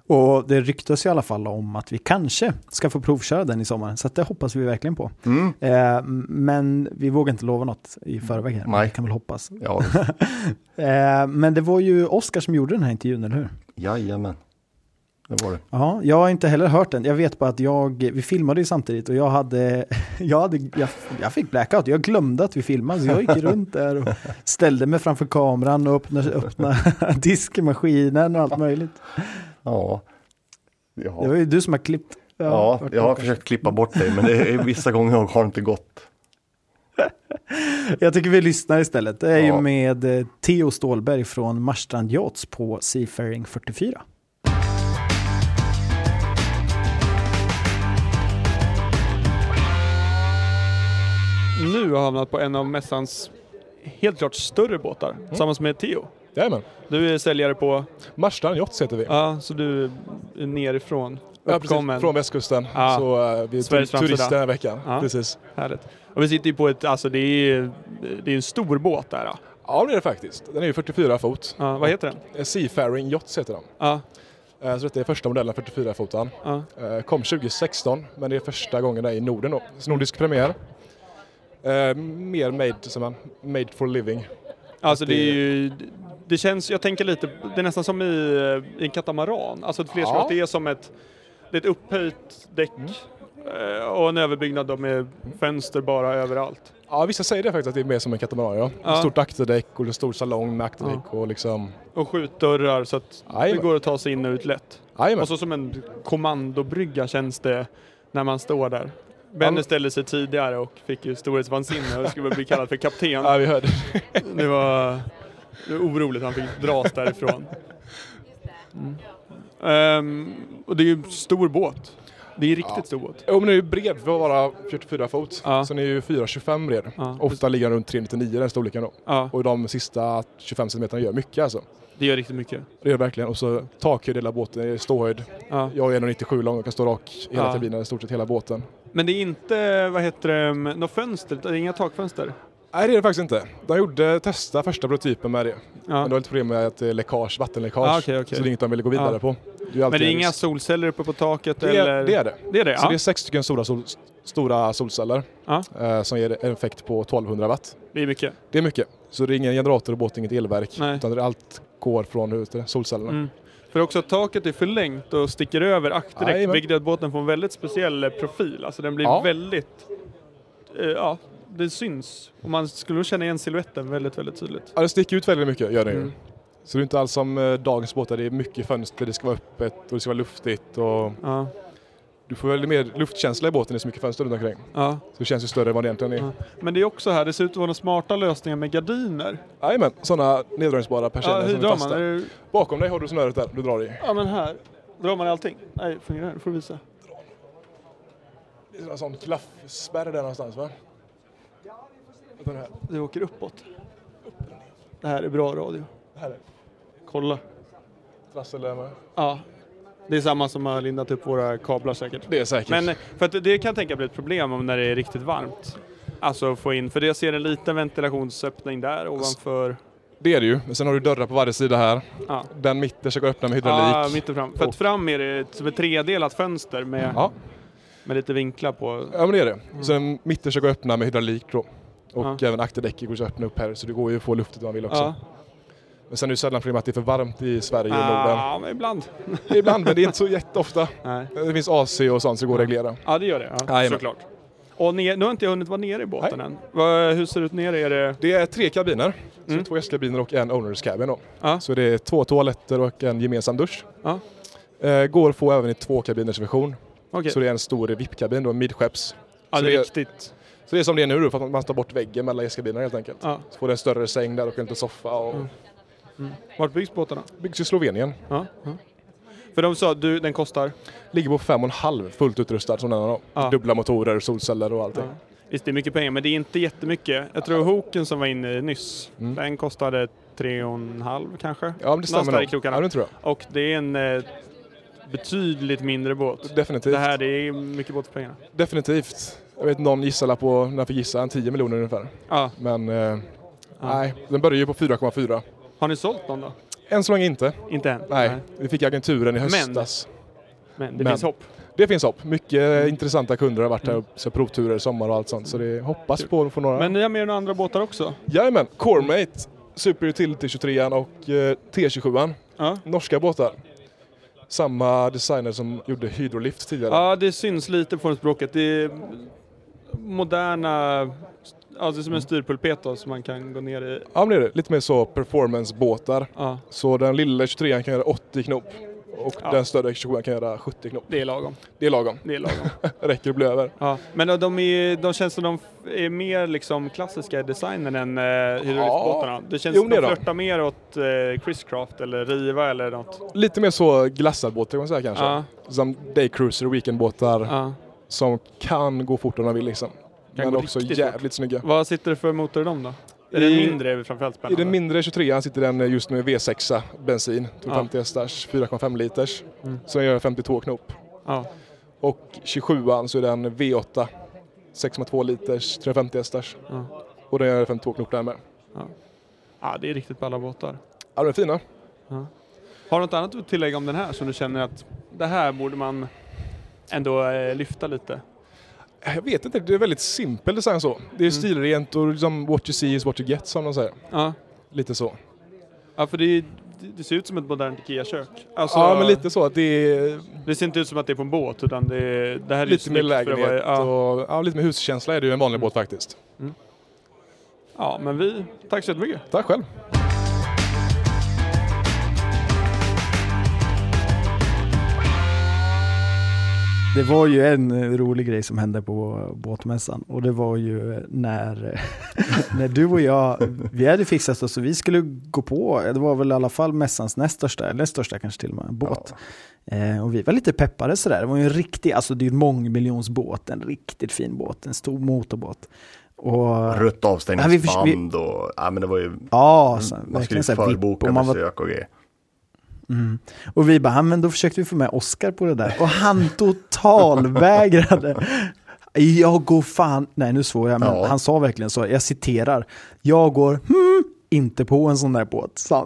Och det ryktas i alla fall om att vi kanske ska få provköra den i sommar. Så det hoppas vi verkligen på. Mm. Eh, men vi vågar inte lova något i förväg här. Nej. Kan väl hoppas. Ja, [laughs] Eh, men det var ju Oskar som gjorde den här intervjun, eller hur? jajamän. Det var det. Ja, jag har inte heller hört den. Jag vet bara att jag, vi filmade ju samtidigt och jag hade, [laughs] jag, hade jag, jag fick blackout. Jag glömde att vi filmade så jag gick runt där och ställde mig framför kameran och öppnade, öppnade [laughs] diskmaskinen och allt möjligt. Ja. Det Ja, var ju du som har klippt. ja vart jag har försökt klippa bort dig men det är, vissa gånger har det inte gått. Jag tycker vi lyssnar istället. Det är ju Ja. med eh, Theo Stålberg från Marstrand Yachts på Seafaring 44. Nu har jag hamnat på en av mässans helt klart större båtar, tillsammans med Theo. Jajamän. Du är säljare på, Marstrand Yachts heter vi. ja, så du är nerifrån, Ja, precis. uppkommen. Från västkusten. Ja. Så uh, vi är Sveriges tur- turister den här veckan. Ja. Precis. Härligt. Och vi sitter ju på ett, alltså det är, det är en stor båt där. Ja. Ja det är det faktiskt. Den är ju 44 fot. Ja, vad heter den? Eh, Seafaring Yachts heter den. Ja, Eh, Så detta är första modellen 44 fotan. ja. Kom 2016 men det är första gången där i Norden då. Så nordisk premiär. Mer made, som man, made for living. Alltså det det- är ju, det känns, jag tänker lite, det är nästan som i, i en katamaran. Alltså det är fler som Ja. det är som ett, det är ett upphöjt däck Eh, och en överbyggnad med fönster bara överallt. Ja, vissa säger det faktiskt att det är mer som en katamaran. Ja. Ja. Stort akterdäck och en stor salong med akterdäck och liksom... Och skjutdörrar så att det Jajamän. går att ta sig in och ut lätt. Jajamän. Och så som en kommandobrygga känns det när man står där. Benny Ja. ställde sig tidigare och fick ju storhetsvansinne och skulle bli kallad för kapten. [laughs] Ja, vi hörde. Det var, det var oroligt, han fick dras därifrån. Mm. [laughs] Ehm, och det är ju en stor båt. Det är riktigt Ja. stor båt. Jo men den är ju bred, vi var bara 44 fot. Ja. Så den är ju 4,25 bred. Ja, Ofta ligger den runt 3,99 den storleken då. Ja, Och de sista 25 cm gör mycket alltså. det gör riktigt mycket. Det gör det verkligen. Och så takhöjd hela båten, det är ståhöjd. Ja. Jag är 1,97 lång och kan stå rak i hela Ja. kabinen, i stort sett hela båten. Men det är inte, vad heter det, något fönster, det är inga takfönster? Nej det är det faktiskt inte. De gjorde testa första prototypen med det. Ja. Men det var lite problem med att det är läckage, vattenläckage. Ah, okej, okej. Så det är inget de ville gå vidare Ja. på. Det Men det är inga solceller uppe på taket? det eller? är, det är det. Det är det? Så ja. det är sex stycken stora, sol, stora solceller eh, som ger en effekt på 1200 watt. det är mycket. Det är mycket. Så det är ingen generator och båt, inget elverk. Nej. Utan det är allt går från hur solcellerna. Mm. För också att taket är förlängt och sticker över Jajamän. vilket gör att båten får en väldigt speciell profil. Alltså den blir väldigt, eh, ja, det syns. Och man skulle känna igen siluetten väldigt, väldigt tydligt. Ja, det sticker ut väldigt mycket, gör det ju. Mm. Så det är inte alls som eh, dagens båtar, det är mycket fönster, det ska vara öppet och det ska vara luftigt. Och Ja, du får väldigt mer luftkänsla i båten, det är så mycket fönster runt omkring. ja. Så det känns ju större än vad det egentligen är. Ja. Men det är också här, det ser ut att vara smarta lösningar med gardiner. Jajamän, sådana neddragningsbara persienner Ja, som är fasta. man? Är det... Bakom dig har du snöret där du drar i. Ja men här, drar man i allting? Nej, fungerar det? får du visa. Det är en sån klaffspärr där någonstans va? Nu här. Det åker uppåt. Det här är bra radio. Här är Kolla. trassel där med. Ja, det är samma som har lindat upp våra kablar säkert. Det är säkert. Men för att det kan jag tänka bli ett problem om när det är riktigt varmt. Alltså få in, för det ser en liten ventilationsöppning där ovanför. det är det ju. Sen har du dörrar på varje sida här. Ja, Den mitten ska gå öppna med ja hydraulik. mitt och fram. För att fram är det som ett tredelat fönster med, Ja, med lite vinklar på. ja men det är det. Sen mitten ska gå öppna med hydraulik då. Och. Ja. även akterdäcket går att öppna upp här så det går ju att få luftigt om man vill också. Ja, Men sen är det sällan problem att det är för varmt i Sverige och Norden. ah, men ibland. [laughs] Ibland, men det är inte så jätteofta. Nej. Det finns AC och sånt så det går att reglera. Ja, det gör det. Ja, Jajamän. såklart. Och ner, nu har inte jag hunnit vara nere i båten än. Vad, hur ser det ut nere? Är det... Det är tre kabiner. Så Mm. två gästkabiner och en owners cabin då. Ja. Så det är två toaletter och en gemensam dusch. Ja. Eh, går att få även i två kabiners version. Okej. Så det är en stor VIP-kabin då, midskepps. Ja, så det är- riktigt. Så det är som det är nu för att man tar bort väggen mellan gästkabinerna helt enkelt. Ja. Så får du en större säng där och en liten soffa. Och Mm. Vart byggs båtarna? Byggs i Slovenien. Ja. ja. För de sa du, den kostar? Ligger på fem och en halv fullt utrustad som den har. Ja. Dubbla motorer, solceller och allting. Ja. Visst, det är mycket pengar, men det är inte jättemycket. Jag tror Hoken som var inne nyss, Mm. den kostade tre och en halv kanske. Ja, men det stämmer nog. Ja, det tror jag. Och det är en eh, betydligt mindre båt. Definitivt. Det här det är mycket båt för pengarna. Definitivt. Jag vet någon gissade på, när jag fick gissa, en 10 miljoner ungefär. Ja. Men eh, nej, den börjar ju på 4,4. Har ni sålt någon då? Än så länge inte. Inte än? Nej, vi fick agenturen i Men- höstas. Men det Men- finns hopp. Det finns hopp. Mycket Mm. intressanta kunder har varit här och sett provturer, sommar och allt sånt. Så det hoppas Kul. på att få några. Men ni har med några andra båtar också? Jajamän, Coremate, Super Utility 23 och eh, T27. Ja. Norska båtar. Samma designer som gjorde Hydrolift tidigare. Ja, det syns lite på språket. Det moderna, alltså som en styrpulpet då, som man kan gå ner i. Ja, men det är det. Lite mer så performance-båtar. Ja, Så den lilla 23 kan göra 80 knop. Och Ja. den större 27 kan göra 70 knop. det är lagom. Det är lagom. Det är lagom. [laughs] Räcker att bli över. Ja. Men de, de, är, de känns som de är mer liksom klassiska i designen än eh, hydraulikbåtarna. Det känns Jo, som de. flörtar mer åt eh, Chriscraft eller Riva eller något. Lite mer så glassad båt kan man säga kanske. Ja, Som daycruiser och weekendbåtar ja. Som kan gå fort om de vill liksom. Men gå också jävligt snygga. Vad sitter det för motor i dem då? Är I- en mindre framförallt I spännande? den mindre 23 sitter den just nu V6 bensin, Ja. 50 hästars, 4,5 liters. Mm. Den gör 52 knop. Ja. Och 27an så är den V8, 6,2 liters, 350 hästars. Ja. Och den gör 52 knop där med. ja, det är riktigt balla båtar. Ja, de är fina. Har du något annat att tillägga om den här som du känner att det här borde man ändå eh, lyfta lite? Jag vet inte, det är väldigt simpel design så. Det är Mm. stilrent och liksom what you see is what you get som de säger. Ja, Lite så. ja för det är, det ser ut som ett modernt IKEA-kök. Alltså, Ja, men lite så att det är Det ser inte ut som att det är på en båt utan det, är, det här är lite mer lägenhet vara- ja. och ja, lite mer huskänsla är det ju en vanlig båt faktiskt. ja, men vi, tack så jättemycket. Tack själv. Det var ju en eh, rolig grej som hände på båtmässan och det var ju eh, när, [laughs] när du och jag, vi hade fixat oss och vi skulle gå på, det var väl i alla fall mässans näst största, eller största kanske till och med, båt. Eh, och vi var lite peppade sådär, det var ju en riktig, alltså det är ju en mångmiljonsbåt, en riktigt fin båt, en stor motorbåt. Och, Rött avstängningsband Ja, vi- och ja, men det var ju ja, så, man skulle ju förboka besök och grejer. Mm. Och vi bara, "Ja, men då försökte vi få med Oscar på det där och han totalvägrade. [laughs] Jag går fan, nej nu svor jag, men Ja. han sa verkligen så, jag citerar, jag går hmm, inte på en sån där båt, sa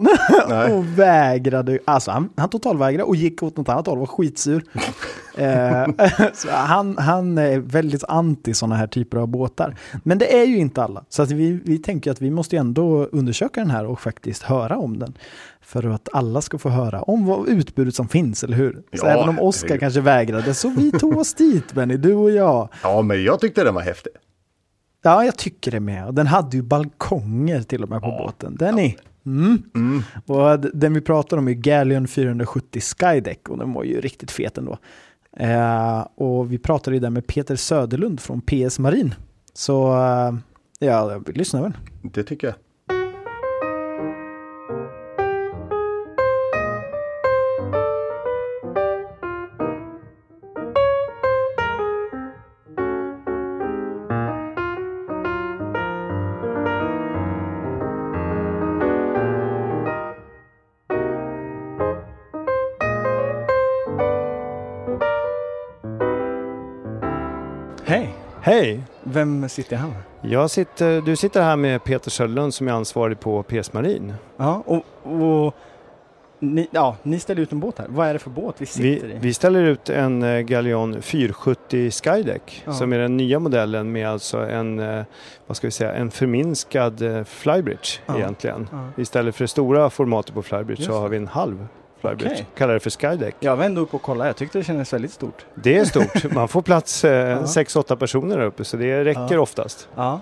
han. [laughs] Och vägrade, alltså han, han totalvägrade och gick åt något annat håll, var skitsur. [laughs] eh, [laughs] han, han är väldigt anti sådana här typer av båtar. Men det är ju inte alla, så att vi, vi tänker att vi måste ju ändå undersöka den här och faktiskt höra om den. För att alla ska få höra om vad utbudet som finns, eller hur? Så Ja, även om herregud. kanske vägrade, så vi tog oss dit Benny, du och jag. Ja, men jag tyckte den var häftig. Ja, jag tycker det med. Den hade ju balkonger till och med på båten. Den är... Mm. Mm. Och den vi pratar om är Galleon 470 Skydeck och den var ju riktigt fet ändå. Eh, och vi pratade ju där med Peter Söderlund från PS Marin. Så eh, ja, vi lyssnar väl. Det tycker jag. Vem sitter här med? Jag sitter, du sitter här med Peter Söderlund som är ansvarig på PS Marin. Ja, och, och ni, ja, ni ställer ut en båt här. Vad är det för båt vi sitter Vi, i? vi ställer ut en eh, Galleon 470 Skydeck Ja. som är den nya modellen med alltså en, eh, vad ska vi säga, en förminskad eh, flybridge Ja. egentligen. Ja. Istället för det stora formatet på flybridge Just så har vi en halv flybridge. Okej. Kallar det för Skydeck. Jag vände upp och kollade, jag tyckte det kändes väldigt stort. Det är stort. Man får plats eh, [laughs] Ja. 6-8 personer där uppe så det räcker Ja. oftast. Ja.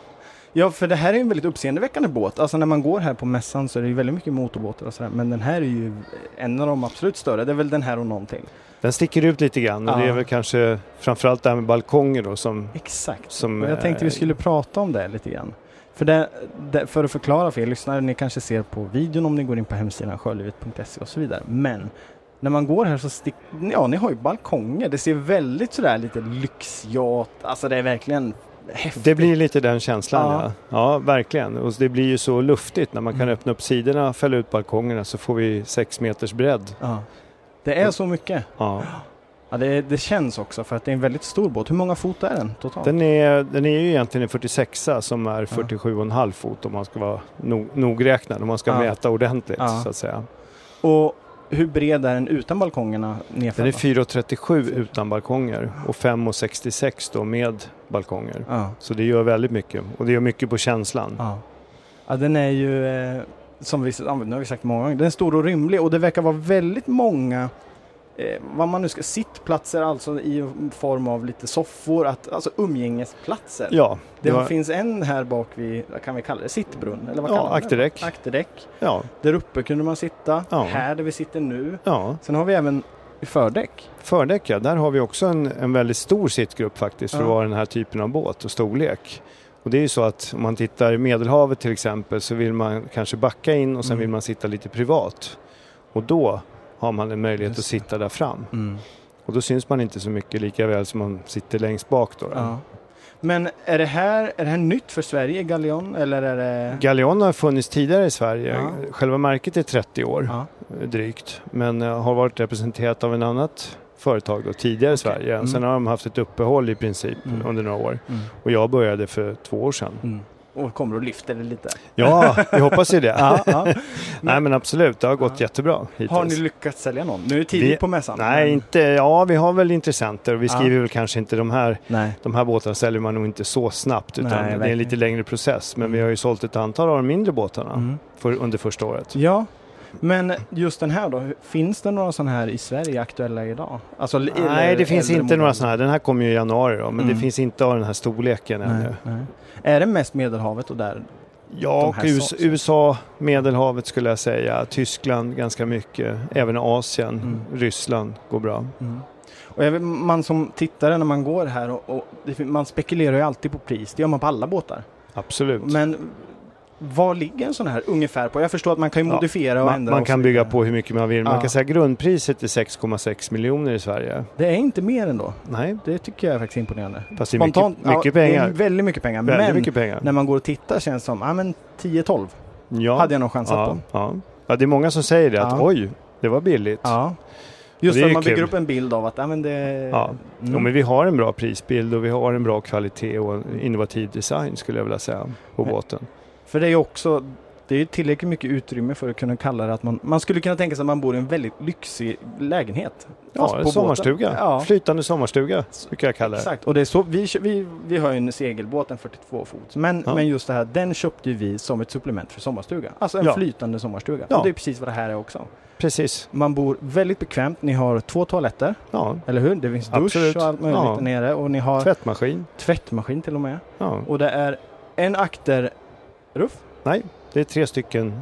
ja, för det här är en väldigt uppseendeväckande båt. Alltså när man går här på mässan så är det ju väldigt mycket motorbåtar och sådär. Men den här är ju en av de absolut större. Det är väl den här och någonting. Den sticker ut lite grann och Ja. det är väl kanske framförallt det här med balkonger då som, Exakt. som Och jag tänkte vi eh, skulle prata om det lite grann. För, det, det, för att förklara för er lyssnare, ni kanske ser på videon om ni går in på hemsidan sjölivet.se och så vidare. Men när man går här så stick, ja ni har ju balkonger. Det ser väldigt sådär lite lyxyacht, alltså det är verkligen häftigt. Det blir lite den känslan Ja. ja. Ja, verkligen. Och det blir ju så luftigt när man kan Mm. öppna upp sidorna, fälla ut balkongerna så får vi sex meters bredd. Ja. Det är så mycket. Ja. Ja, det, det känns också för att det är en väldigt stor båt. Hur många fot är den totalt? Den, är, den är ju egentligen en 46 som är 47,5 fot om man ska vara no, nogräknad, om man ska Ja. mäta ordentligt Ja. så att säga. Och hur bred är den utan balkongerna Den är nedfällda? 4,37 utan balkonger och 5,66 då med balkonger. Ja, Så det gör väldigt mycket och det gör mycket på känslan. ja. ja, den är ju, eh, som vi, nu har vi sagt många gånger, den är stor och rymlig och det verkar vara väldigt många Eh, vad man nu ska, sittplatser alltså i form av lite soffor, att, alltså umgängesplatser. Ja, det det var, finns en här bak vid, vad kan vi kalla det, sittbrunn? Eller vad Ja, akterdäck. Akterdäck. ja, Där uppe kunde man sitta, Ja. här där vi sitter nu. ja. Sen har vi även fördäck. Fördäck ja, där har vi också en, en väldigt stor sittgrupp faktiskt för Ja. att vara den här typen av båt och storlek. Och det är ju så att om man tittar i Medelhavet till exempel så vill man kanske backa in och sen Mm. vill man sitta lite privat. Och då har man en möjlighet Just att sitta där fram. Mm. Och då syns man inte så mycket lika väl som man sitter längst bak då. då. Ja. Men är det, här, är det här nytt för Sverige, Galleon, eller är det... Galeon har funnits tidigare i Sverige. Ja. Själva märket är 30 år Ja. drygt. Men eh, har varit representerat av en annat företag då, tidigare i Sverige. Mm. Sen har de haft ett uppehåll i princip Mm. under några år. Mm. Och jag började för två år sedan. Mm. Och kommer och lyfter det lite. Ja, jag hoppas ju det. [laughs] Ja, ja. Nej men absolut, det har gått Ja. jättebra hittills. Har ni lyckats sälja någon? Nu är det tidigt Vi- på mässan. Nej, men- inte, ja vi har väl intressenter och vi skriver väl kanske inte de här, Nej. de här båtarna säljer man nog inte så snabbt utan Nej, det är en lite längre process. Men Mm. vi har ju sålt ett antal av de mindre båtarna Mm. för, under första året. Ja, Men just den här då, finns det några sådana här i Sverige aktuella idag? Alltså, Nej, eller det finns inte några modeller? sådana här. Den här kommer ju i januari då, men Mm. det finns inte av den här storleken Nej, ännu. nej. Är det mest Medelhavet och där? Ja, och US, USA, Medelhavet skulle jag säga. Tyskland ganska mycket. Även Asien, Mm. Ryssland går bra. Och jag vet, man som tittare när man går här och, och man spekulerar ju alltid på pris. Det gör man på alla båtar. Absolut. Men vad ligger en sån här ungefär på? Jag förstår att man kan ju Ja, modifiera och man, ändra. man kan bygga på hur mycket man vill. Man Ja. kan säga grundpriset är 6,6 miljoner i Sverige. Det är inte mer ändå. Nej, Det tycker jag är faktiskt imponerande. fast det är mycket, mycket ja, Det pengar. är väldigt mycket pengar. Väldigt men mycket pengar. när man går och tittar känns det som, ja men 10-12 Ja. hade jag nog chansat ja, på. ja. ja, det är många som säger det att Ja. oj, det var billigt. Ja. Just det är för att ju man bygger kul. upp en bild av att, ja men det... Ja. Mm. Jo, men vi har en bra prisbild och vi har en bra kvalitet och innovativ design skulle jag vilja säga på Men- båten. För det är ju också, det är tillräckligt mycket utrymme för att kunna kalla det att man, man skulle kunna tänka sig att man bor i en väldigt lyxig lägenhet. Ja, en sommarstuga. Ja, Flytande sommarstuga brukar jag kalla det. exakt. Och det är så, vi, vi, vi har ju en segelbåt, en 42 fot. Men, Ja. men just det här, den köpte vi som ett supplement för sommarstuga. Alltså en Ja. flytande sommarstuga. Ja. Och det är precis vad det här är också. Precis. Man bor väldigt bekvämt, ni har två toaletter, Ja. eller hur? Det finns dusch Absolut. och allt möjligt Ja. nere. Och ni har Tvättmaskin. tvättmaskin till och med. Ja. Och det är en akterruff. Nej, det är tre stycken.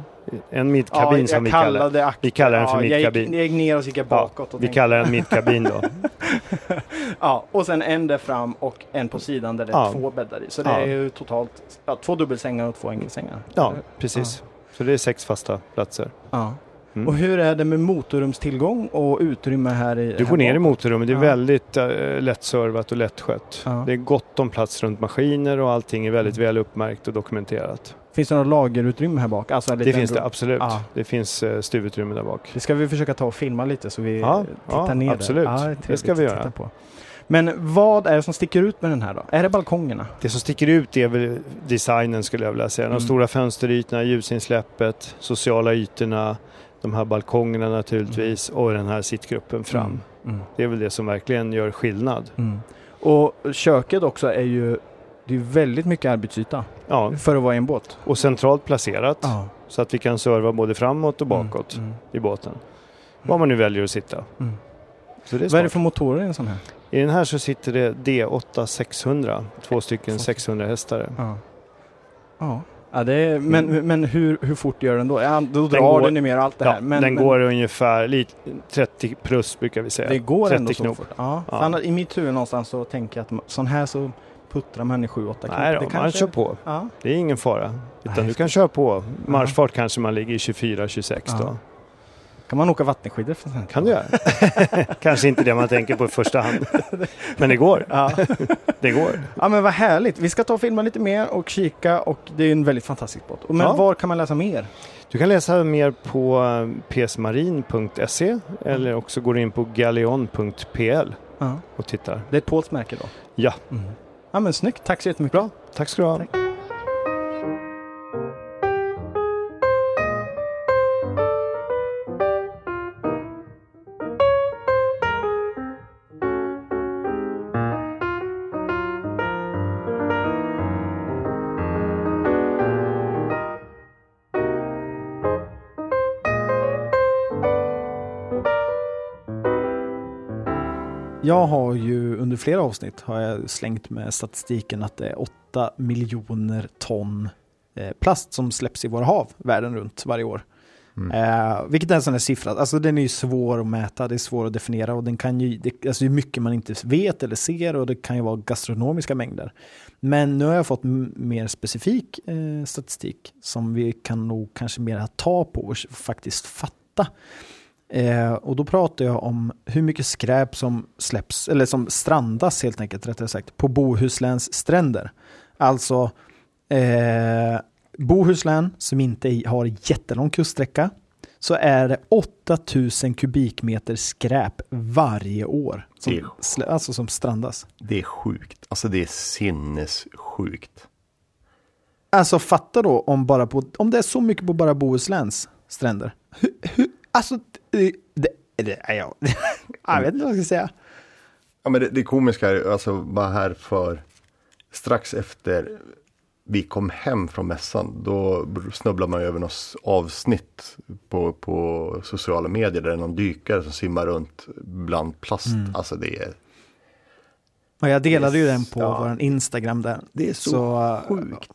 En midkabin jag som vi kallar akter. Vi kallar den för ja, jag gick- midkabin. Jag gick ner och så gick jag Ja, bakåt. och Vi tänkte- kallar den midkabin då. [laughs] Ja, och sen en där fram och en på sidan där det är Ja. två bäddar i. Så det Ja. är ju totalt ja, två dubbelsängar och två enkelsängar. Ja, precis. Så det är sex fasta platser. Ja. Mm. Och hur är det med motorrumstillgång och utrymme här i? Du går ner i bak? motorrummet, det är Ja. väldigt uh, lättservat och lättskött. Ja. Det är gott om plats runt maskiner och allting är väldigt Mm. väl uppmärkt och dokumenterat. Finns det några lagerutrymme här bak? Alltså Det finns det absolut. Ja. Det finns uh, stuvutrymme där bak. Det ska vi försöka ta och filma lite så vi Ja, eh, tittar ja, ner absolut. där. Är Det trevligt ska vi göra. titta På. Men vad är det som sticker ut med den här då? Är det balkongerna? Det som sticker ut är väl designen skulle jag vilja säga. De Mm. stora fönsterytorna, ljusinsläppet, sociala ytorna, de här balkongerna naturligtvis och den här sittgruppen fram. Mm. Det är väl det som verkligen gör skillnad. Mm. Och köket också är ju det är väldigt mycket arbetsyta Ja, för att vara i en båt. och centralt placerat Ja. så att vi kan serva både framåt och bakåt Mm. i båten. Var man nu väljer att sitta. Mm. Så det är Vad är det för motorer i en sån här? I den här så sitter det D8 600, två stycken Så- 600 hästare. Ja. Ja. Ja, det är, men, men hur, hur fort gör den då? Ja, då drar går- den ju mer allt det här. Ja, Men, den men går ungefär lite, 30 plus brukar vi säga. det går 30 ändå så knop. fort. Ja. Ja. För annars, I mitt huvud någonstans så tänker jag att sån här så puttrar man i 7-8 knop. Nej Det då, man kanske- kör på. Ja. Det är ingen fara. Utan Nej. du kan köra på. Marschfart kanske man ligger i 24-26 Ja. då. Kan man åka vattenskidor för? Kan du göra. [laughs] kanske inte det man tänker på i första hand. [laughs] Men det går. Ja. [laughs] Det går. ja men vad härligt. Vi ska ta och filma lite mer och kika och det är en väldigt fantastisk båt. Men Ja. var kan man läsa mer? Du kan läsa mer på eh, psmarin.se eller också går du in på galeon.pl Ja. och tittar. Det är ett polskt märke då? Ja. Mm. Ja men snyggt. Tack så jättemycket. Bra. Tack ska du ha. Tack. Jag har ju under flera avsnitt har jag slängt med statistiken att det är 8 miljoner ton eh, plast som släpps i våra hav världen runt varje år. Mm. Eh, vilket är en sån här siffra, alltså den är ju svår att mäta, det är svår att definiera och den kan ju, det, alltså det är mycket man inte vet eller ser och det kan ju vara gastronomiska mängder. Men nu har jag fått mer specifik eh, statistik som vi kan nog kanske mer ta på och faktiskt fatta. Eh, och då pratar jag om hur mycket skräp som släpps, eller som strandas helt enkelt, rättare sagt, på Bohusläns stränder. Alltså eh, Bohuslän, som inte har jättelång kuststräcka, så är det 8000 kubikmeter skräp varje år som, alltså som strandas. Det är sjukt. Alltså det är sinnessjukt. Alltså fatta då om, bara på, om det är så mycket på bara Bohusläns stränder. Hur, hur, alltså, det, det, det, jag, [laughs] jag vet inte vad jag ska säga. Ja men det, det komiska är alltså bara här för strax efter vi kom hem från mässan, då snubblade man över något avsnitt på, på sociala medier där det är någon dykare som simmar runt bland plast. Mm. Alltså det är, Ja, jag delade ju den på Ja. vår Instagram där. det är så, Så, sjukt.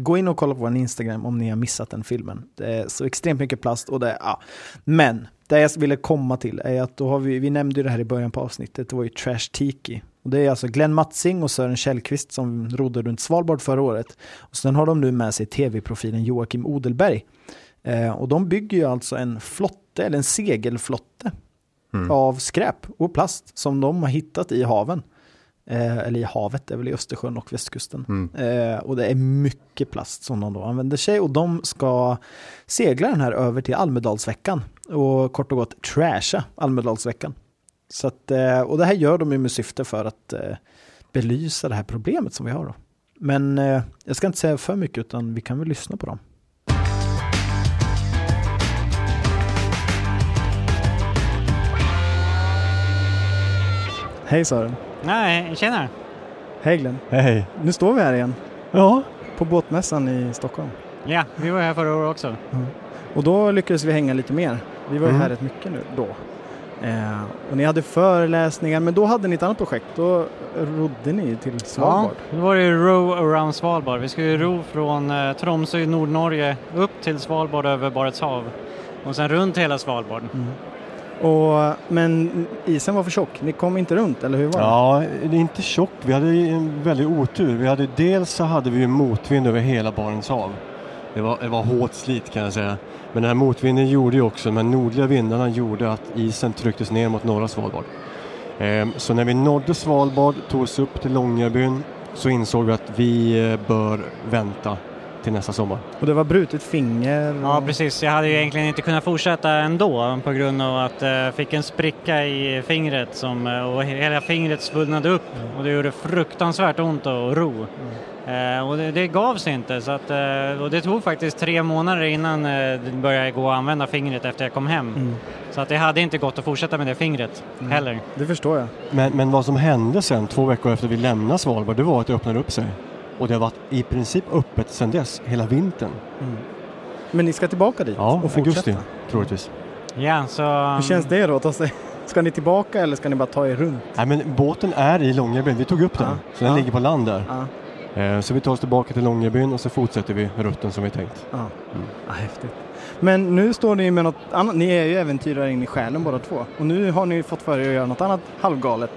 Gå in och kolla på vår Instagram om ni har missat den filmen. Det är så extremt mycket plast och det, ja. Men det jag ville komma till är att då har vi, vi nämnde ju det här i början på avsnittet, det var ju Trash Tiki. Och det är alltså Glenn Matsing och Sören Källqvist som rodde runt Svalbard förra året. Och sen har de nu med sig tv-profilen Joakim Odelberg. Eh, och de bygger ju alltså en flotte, eller en segelflotte Mm. av skräp och plast som de har hittat i haven. Eh, eller i havet, det är väl i Östersjön och västkusten. Mm. Eh, och det är mycket plast som de då använder sig och de ska segla den här över till Almedalsveckan och kort och gott trasha Almedalsveckan. Så att, eh, och det här gör de ju med syfte för att eh, belysa det här problemet som vi har då. Men eh, jag ska inte säga för mycket utan vi kan väl lyssna på dem. Hej Sören! Nej, tjena. Hej Glenn! Hej! Nu står vi här igen Ja, på båtmässan i Stockholm. Ja, vi var här förra året också. Och då lyckades vi hänga lite mer. Vi var ju Mm. här rätt mycket nu då. Eh, och ni hade föreläsningar, men då hade ni ett annat projekt. Då rodde ni till Svalbard. Ja, då var det ju Row around Svalbard. Vi skulle ro från eh, Tromsö i Nordnorge upp till Svalbard över Barents hav och sen runt hela Svalbard. Mm. Och, men isen var för tjock. Ni kom inte runt, eller hur var det? Ja, det är inte tjock. Vi hade en väldig otur. Vi hade, dels så hade vi ju motvind över hela Barents hav. Det var, det var hårt slit kan jag säga. Men den här motvinden gjorde ju också, de här nordliga vindarna gjorde att isen trycktes ner mot norra Svalbard. Ehm, så när vi nådde Svalbard, tog oss upp till Långebyn, så insåg vi att vi eh, bör vänta till nästa sommar. Och det var brutet finger. Ja, och- precis. Jag hade ju egentligen inte kunnat fortsätta ändå på grund av att jag fick en spricka i fingret som, eh, och hela fingret svullnade upp och det gjorde fruktansvärt ont att ro. Eh, och det, det gav sig inte så att, eh, och det tog faktiskt tre månader innan eh, det började gå att använda fingret efter jag kom hem. Mm. Så att det hade inte gått att fortsätta med det fingret Mm. heller. Det förstår jag. Men, men vad som hände sen, två veckor efter vi lämnade Svalbard, det var att det öppnade upp sig. Och det har varit i princip öppet sedan dess, hela vintern. Mm. Men ni ska tillbaka dit Ja, och fortsätta? augusti, troligtvis. Ja, så... Hur känns det då? ta sig- Ska ni tillbaka eller ska ni bara ta er runt? Nej men båten är i Långebyn, vi tog upp den. Ja. Så den Ja. ligger på land där. Ja, Eh, Så vi tar oss tillbaka till Långebyn och så fortsätter vi rutten som vi tänkt. ja. Mm. ja häftigt. Men nu står ni med något annat. Ni är ju äventyrare in i själen båda två. Och nu har ni fått för er att göra något annat halvgalet.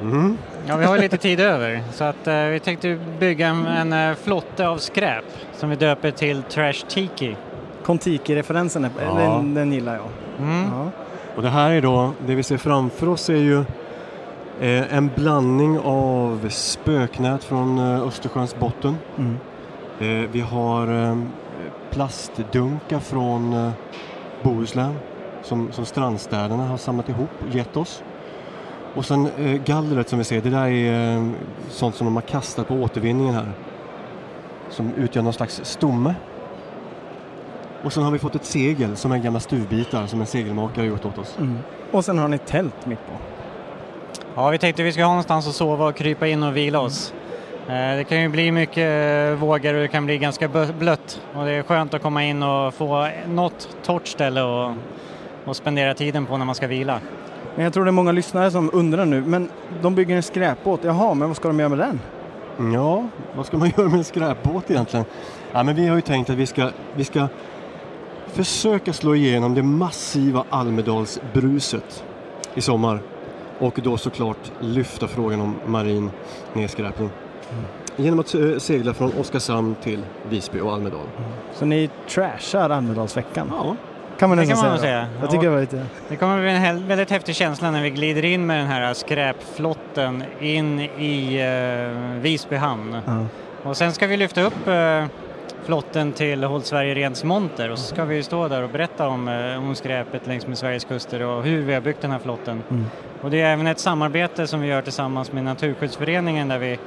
Mm. Ja, vi har ju lite tid över så att eh, vi tänkte bygga en, en eh, flotte av skräp som vi döper till Trash Tiki. Kontiki-referensen, är- Ja. den, den gillar jag. Mm. Ja. Och det här är då, det vi ser framför oss är ju eh, en blandning av spöknät från eh, Östersjöns botten. Mm. Eh, vi har eh, plastdunkar från eh, Bohuslän som, som strandstäderna har samlat ihop och gett oss. Och sen eh, gallret som vi ser, det där är eh, sånt som de har kastat på återvinningen här. Som utgör någon slags stomme. Och sen har vi fått ett segel som är gamla stuvbitar som en segelmakare har gjort åt oss. Mm. Och sen har ni tält mitt på. Ja, vi tänkte vi ska ha någonstans att sova och krypa in och vila oss. Eh, Det kan ju bli mycket eh, vågor och det kan bli ganska blött och det är skönt att komma in och få något torrt ställe och, och spendera tiden på när man ska vila. Men jag tror det är många lyssnare som undrar nu, men de bygger en skräpbåt. Jaha, men vad ska de göra med den? Ja, vad ska man [laughs] göra med en skräpbåt egentligen? Ja, men vi har ju tänkt att vi ska, vi ska försöka slå igenom det massiva Almedalsbruset i sommar och då såklart lyfta frågan om marin nedskräpning. Genom att segla från Oskarshamn till Visby och Almedal. Så ni trashar Almedalsveckan? Ja, Kan man Det nästan säga. säga. Jag tycker det var lite... Det kommer bli en väldigt häftig känsla när vi glider in med den här skräpflotten in i eh, Visby hamn. Ja. Och sen ska vi lyfta upp eh, flotten till Håll Sverige Rents monter och så ska vi stå där och berätta om, eh, om skräpet längs med Sveriges kuster och hur vi har byggt den här flotten. Mm. Och det är även ett samarbete som vi gör tillsammans med Naturskyddsföreningen där vi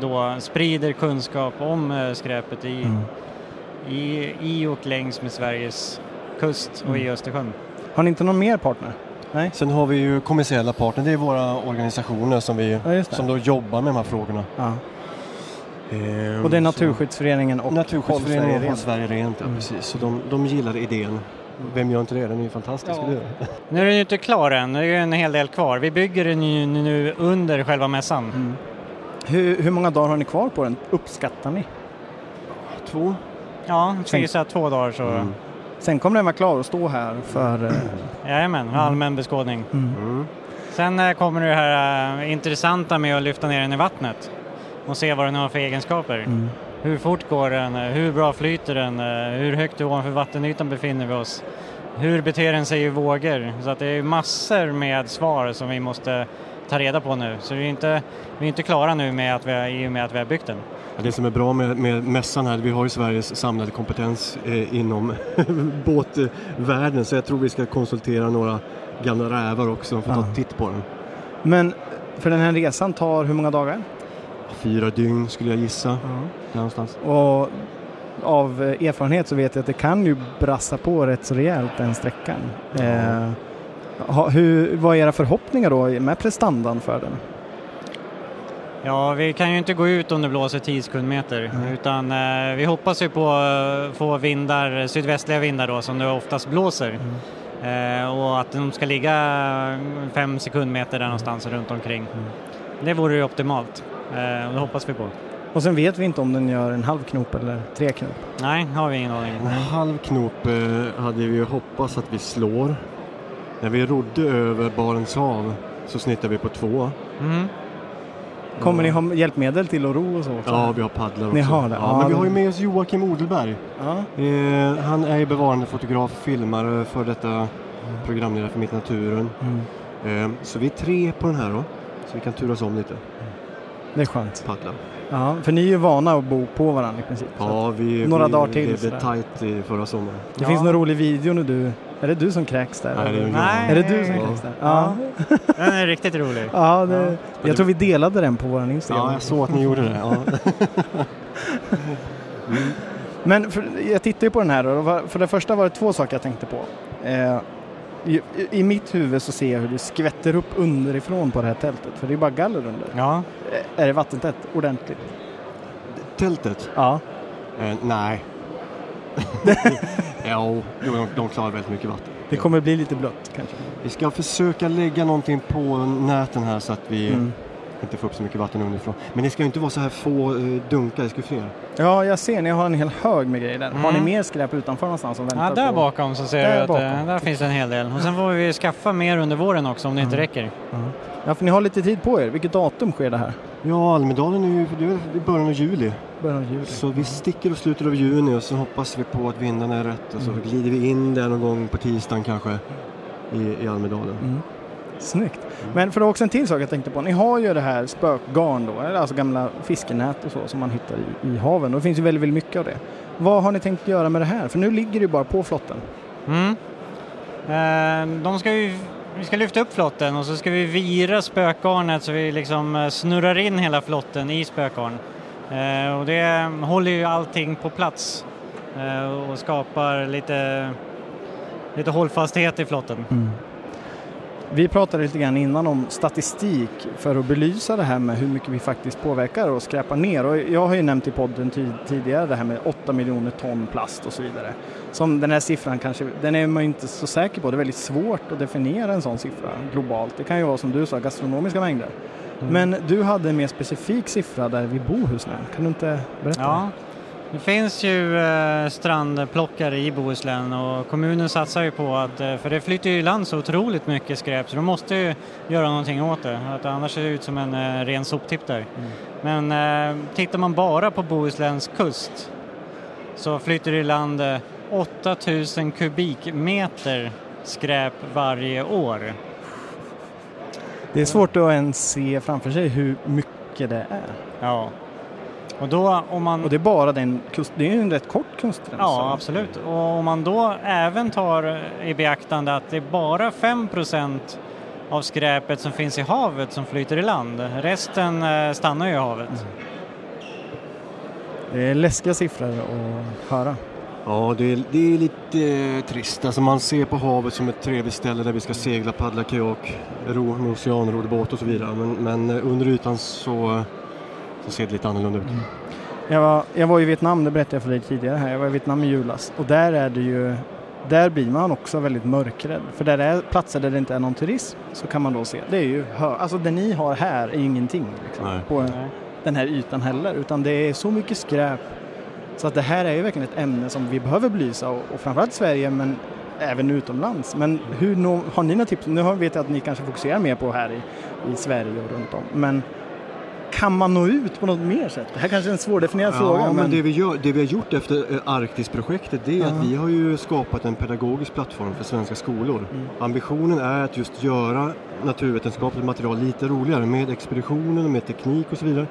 då sprider kunskap om skräpet i, Mm. i, i och längs med Sveriges kust och i Mm. Östersjön. Har ni inte någon mer partner? Nej? Sen har vi ju kommersiella partner, det är våra organisationer som, vi, Ja, som då jobbar med de här frågorna. Ja. Ehm, Och det är Naturskyddsföreningen och Naturskyddsföreningen Håll Sverige Rent, ja Mm. precis. Så de, de gillar idén. Vem gör inte det? Den är ju fantastisk. Ja. [laughs] Nu är den ju inte klar än, det är en hel del kvar. Vi bygger den ju nu under själva mässan. Mm. Hur, hur många dagar har ni kvar på den, uppskattar ni? Två. Ja, skulle gissa två dagar så. Mm. Sen kommer den vara klar och stå här för... eh, Jajamän, allmän beskådning. Mm. Mm. Sen eh, kommer det här eh, intressanta med att lyfta ner den i vattnet och se vad den har för egenskaper. Mm. Hur fort går den? Hur bra flyter den? Hur högt ovanför vattenytan befinner vi oss? Hur beter den sig i vågor? Så att det är massor med svar som vi måste ta reda på nu. Så vi är inte, vi är inte klara nu med att vi har, i och med att vi har byggt den. Ja, Det som är bra med, med mässan här, vi har ju Sveriges samlade kompetens eh, inom [laughs] båtvärlden så jag tror vi ska konsultera några gamla rävar också för att ta Ja. en titt på den. Men för den här resan tar hur många dagar? Fyra dygn skulle jag gissa, där någonstans. Och av erfarenhet så vet jag att det kan ju brassa på rätt så rejält den sträckan. Eh, ha, hur, vad är era förhoppningar då med prestandan för den? Ja, vi kan ju inte gå ut om det blåser 10 sekundmeter utan eh, vi hoppas ju på att få vindar, sydvästliga vindar då som det oftast blåser. Eh, och att de ska ligga 5 sekundmeter där någonstans runt omkring. Det vore ju optimalt eh, och det hoppas vi på. Och sen vet vi inte om den gör en halv knop eller tre knop. Nej, har vi ingen aning. En halv knop eh, hade vi ju hoppats att vi slår. När vi rodde över Barents hav så snittade vi på två. Mm. Kommer ni ha hjälpmedel till att ro och så? också? Ja, vi har paddlar också. Ni har det? Ja, Ja, men vi det- har ju med oss Joakim Odelberg. Ja. Eh, han är ju bevarandefotograf, filmare för detta programledare för Mitt Naturen. Mm. Eh, så vi är tre på den här då. Så vi kan turas om lite. Det är skönt. Paddla. Ja, för ni är ju vana att bo på varandra i princip. Ja, vi, Några vi dagar till, levde sådär. tajt i förra sommaren. Det finns någon rolig video när du... Är det du som kräks där? Nej, det är. Nej. Är det du som Ja. kräks där? Ja. Den är riktigt rolig. Ja, det, jag tror vi delade den på vår Instagram. Ja, jag såg att ni gjorde det. Ja. [laughs] Men för, jag tittar ju på den här och för det första var det två saker jag tänkte på. Eh, i, I mitt huvud så ser jag hur det skvätter upp underifrån på det här tältet, för det är bara galler under. Ja, Eh, Är det vattentätt ordentligt? Tältet? Ja. Eh, nej. [laughs] ja, de, de klarar väldigt mycket vatten. Det kommer bli lite blött kanske. Vi ska försöka lägga någonting på näten här så att vi Mm. inte får upp så mycket vatten underifrån. Men det ska ju inte vara så här få eh, dunkar, det ska ju fler. Ja, jag ser, ni har en hel hög med grejer där. Har ni Mm. mer skräp utanför någonstans som väntar ja där på? bakom så ser Där du att bakom. eh, där finns en hel del. Och sen får vi skaffa mer under våren också om det inte Mm. räcker. Ja, för ni har lite tid på er. Vilket datum sker det här? Ja, Almedalen är ju det är väl i början av juli. Början av juli. Så vi sticker och slutet av juni och så hoppas vi på att vindarna är rätt och så Mm. glider vi in där någon gång på tisdagen kanske i, i Almedalen. Mm. Snyggt. Men för det var också en till sak jag tänkte på. Ni har ju det här spökgarn då, eller alltså gamla fiskenät och så som man hittar i, i haven. Och det finns ju väldigt, väldigt mycket av det. Vad har ni tänkt göra med det här? För nu ligger det ju bara på flotten. Mm. Eh, de ska ju, vi ska lyfta upp flotten och så ska vi vira spökgarnet så vi liksom eh, snurrar in hela flotten i spökgarn. Eh, och det håller ju allting på plats eh, och skapar lite, lite hållfasthet i flotten. Mm. Vi pratade lite grann innan om statistik för att belysa det här med hur mycket vi faktiskt påverkar och skräpar ner. Och jag har ju nämnt i podden tidigare det här med 8 miljoner ton plast och så vidare. Som den här siffran kanske, den är man ju inte så säker på. Det är väldigt svårt att definiera en sån siffra globalt. Det kan ju vara som du sa, gastronomiska mängder. Men du hade en mer specifik siffra där vid Bohuslän. Kan du inte berätta? Ja, det finns ju eh, strandplockare i Bohuslän och kommunen satsar ju på att, eh, för det flyter ju i land så otroligt mycket skräp så de måste ju göra någonting åt det, att annars ser det ut som en eh, ren soptipp där. Men eh, tittar man bara på Bohusläns kust så flyter det i land eh, 8000 kubikmeter skräp varje år. Det är svårt att ens se framför sig hur mycket det är. Ja. Och då om man... Och det är bara den kust, det är ju en rätt kort kustgräns. Ja, absolut. Och om man då även tar i beaktande att det är bara 5% av skräpet som finns i havet som flyter i land. Resten eh, stannar ju i havet. Det är läskiga siffror att höra. Ja, det är, det är lite eh, trist. Alltså man ser på havet som ett trevligt ställe där vi ska segla, paddla kajak, ro med oceanroddbåt och så vidare. Men, men eh, under ytan så, så ser det lite annorlunda ut. Jag var, jag var i Vietnam, det berättade jag för dig tidigare här. Jag var i Vietnam i julas och där är det ju där blir man också väldigt mörkrädd. För där det är platser där det inte är någon turism så kan man då se, det är ju, hö- alltså det ni har här är ju ingenting liksom, Nej. på den här ytan heller. Utan det är så mycket skräp. Så att det här är ju verkligen ett ämne som vi behöver belysa och, och framförallt i Sverige men även utomlands. Men hur har ni några tips? Nu vet jag att ni kanske fokuserar mer på här i, i Sverige och runt om. Men kan man nå ut på något mer sätt? Det här kanske är en svårdefinierad Ja, fråga. men, Men, det, vi gör, det vi har gjort efter eh, Arktisprojektet det är Ja. att vi har ju skapat en pedagogisk plattform för svenska skolor. Mm. Ambitionen är att just göra naturvetenskapligt material lite roligare med expeditionen, med teknik och så vidare.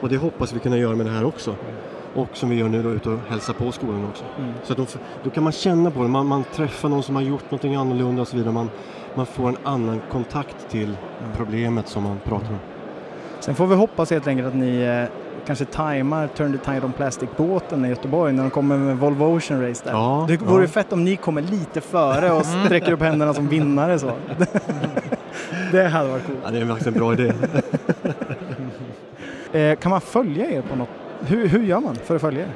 Och det hoppas vi kunna göra med det här också. Och som vi gör nu då, ute och hälsa på skolan också. Mm. Så att de, f- då kan man känna på det, man, man träffar någon som har gjort någonting annorlunda och så vidare. Man, man får en annan kontakt till problemet som man pratar om. Sen får vi hoppas helt enkelt att ni eh, kanske tajmar Turn the Tide on Plastic-båten i Göteborg när de kommer med Volvo Ocean Race där. Ja, det vore ja. fett om ni kommer lite före och sträcker upp händerna som vinnare så. [laughs] det hade varit coolt. Ja, det är faktiskt en bra idé. [laughs] Eh, kan man följa er på något? Hur, hur gör man för att följa er?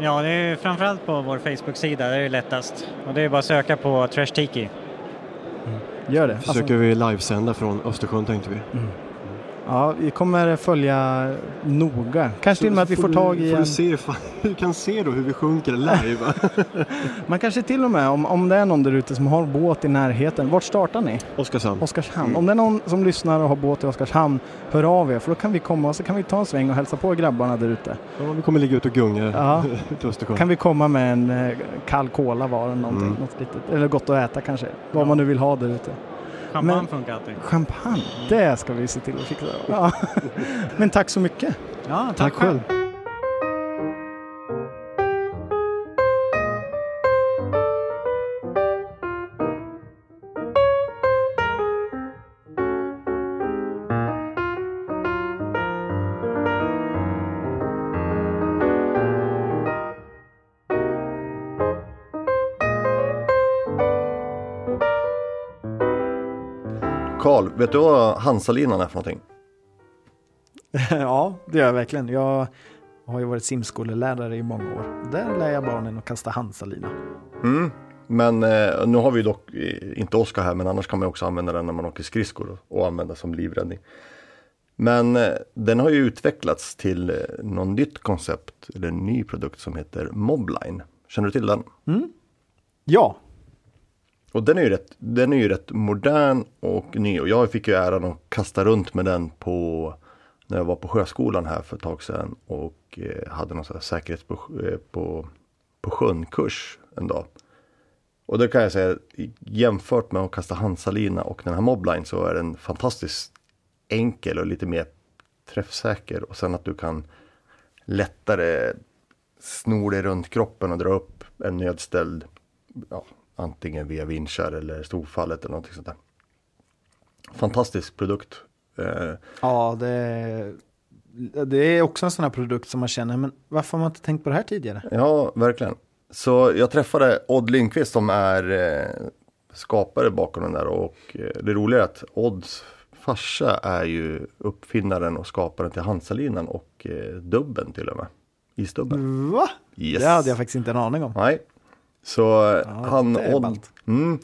Ja, det är framförallt på vår Facebook-sida, det är lättast. Och det är bara att söka på Trash Tiki. Gör det. Alltså, Försöker vi livesända från Östersjön tänkte vi. Ja, vi kommer följa noga. Kanske till och med att vi får tag i får en... du, se, fan, [laughs] du kan se då hur vi sjunker live. [laughs] Man kanske till och med, om, om det är någon där ute som har båt i närheten. Vart startar ni? Oskarshamn. Oskarshamn. Om det är någon som lyssnar och har båt i Oskarshamn, hör av er för då kan vi komma och så kan vi ta en sväng och hälsa på grabbarna där ute. Ja, vi kommer ligga ute och gunga Ja. [laughs] Östersjön. Kan vi komma med en eh, kall cola var eller någonting, Mm. något litet, eller gott att äta kanske, vad man nu vill ha där ute. Champagne Men- funkar alltid. Champagne, det ska vi se till att fixa. Ja. [laughs] Men tack så mycket. Ja, tack, Tack själv. Karl, vet du vad Hansalinan är för någonting? [laughs] ja, det gör jag verkligen. Jag har ju varit simskolelärare i många år. Där lär jag barnen att kasta Hansalina. Mm. Men eh, nu har vi dock eh, inte Oskar här, men annars kan man också använda den när man åker skridskor och, och använda som livräddning. Men eh, den har ju utvecklats till eh, någon nytt koncept, eller en ny produkt som heter Mobline. Känner du till den? Ja, och den är ju rätt, den är ju rätt modern och ny och jag fick ju äran att kasta runt med den på när jag var på sjöskolan här för ett tag sedan och eh, hade någon sån här säkerhets på, eh, på, på sjön-kurs en dag. Och det kan jag säga, jämfört med att kasta handsalina och den här Mobline så är den fantastiskt enkel och lite mer träffsäker och sen att du kan lättare sno dig runt kroppen och dra upp en nödställd ja, antingen via vinschar eller storfallet eller någonting sånt där. Fantastisk produkt. Eh, ja det, det är också en sån här produkt som man känner, men varför har man inte tänkt på det här tidigare? ja, verkligen. Så jag träffade Odd Lindqvist som är eh, skapare bakom den där och eh, det roliga är att Odds farsa är ju uppfinnaren och skaparen till Hansalinan och dubben till och med. Isdubben. Va? Yes. Det hade jag faktiskt inte en aning om. Nej. Så eh, Ja, han Odd, mm,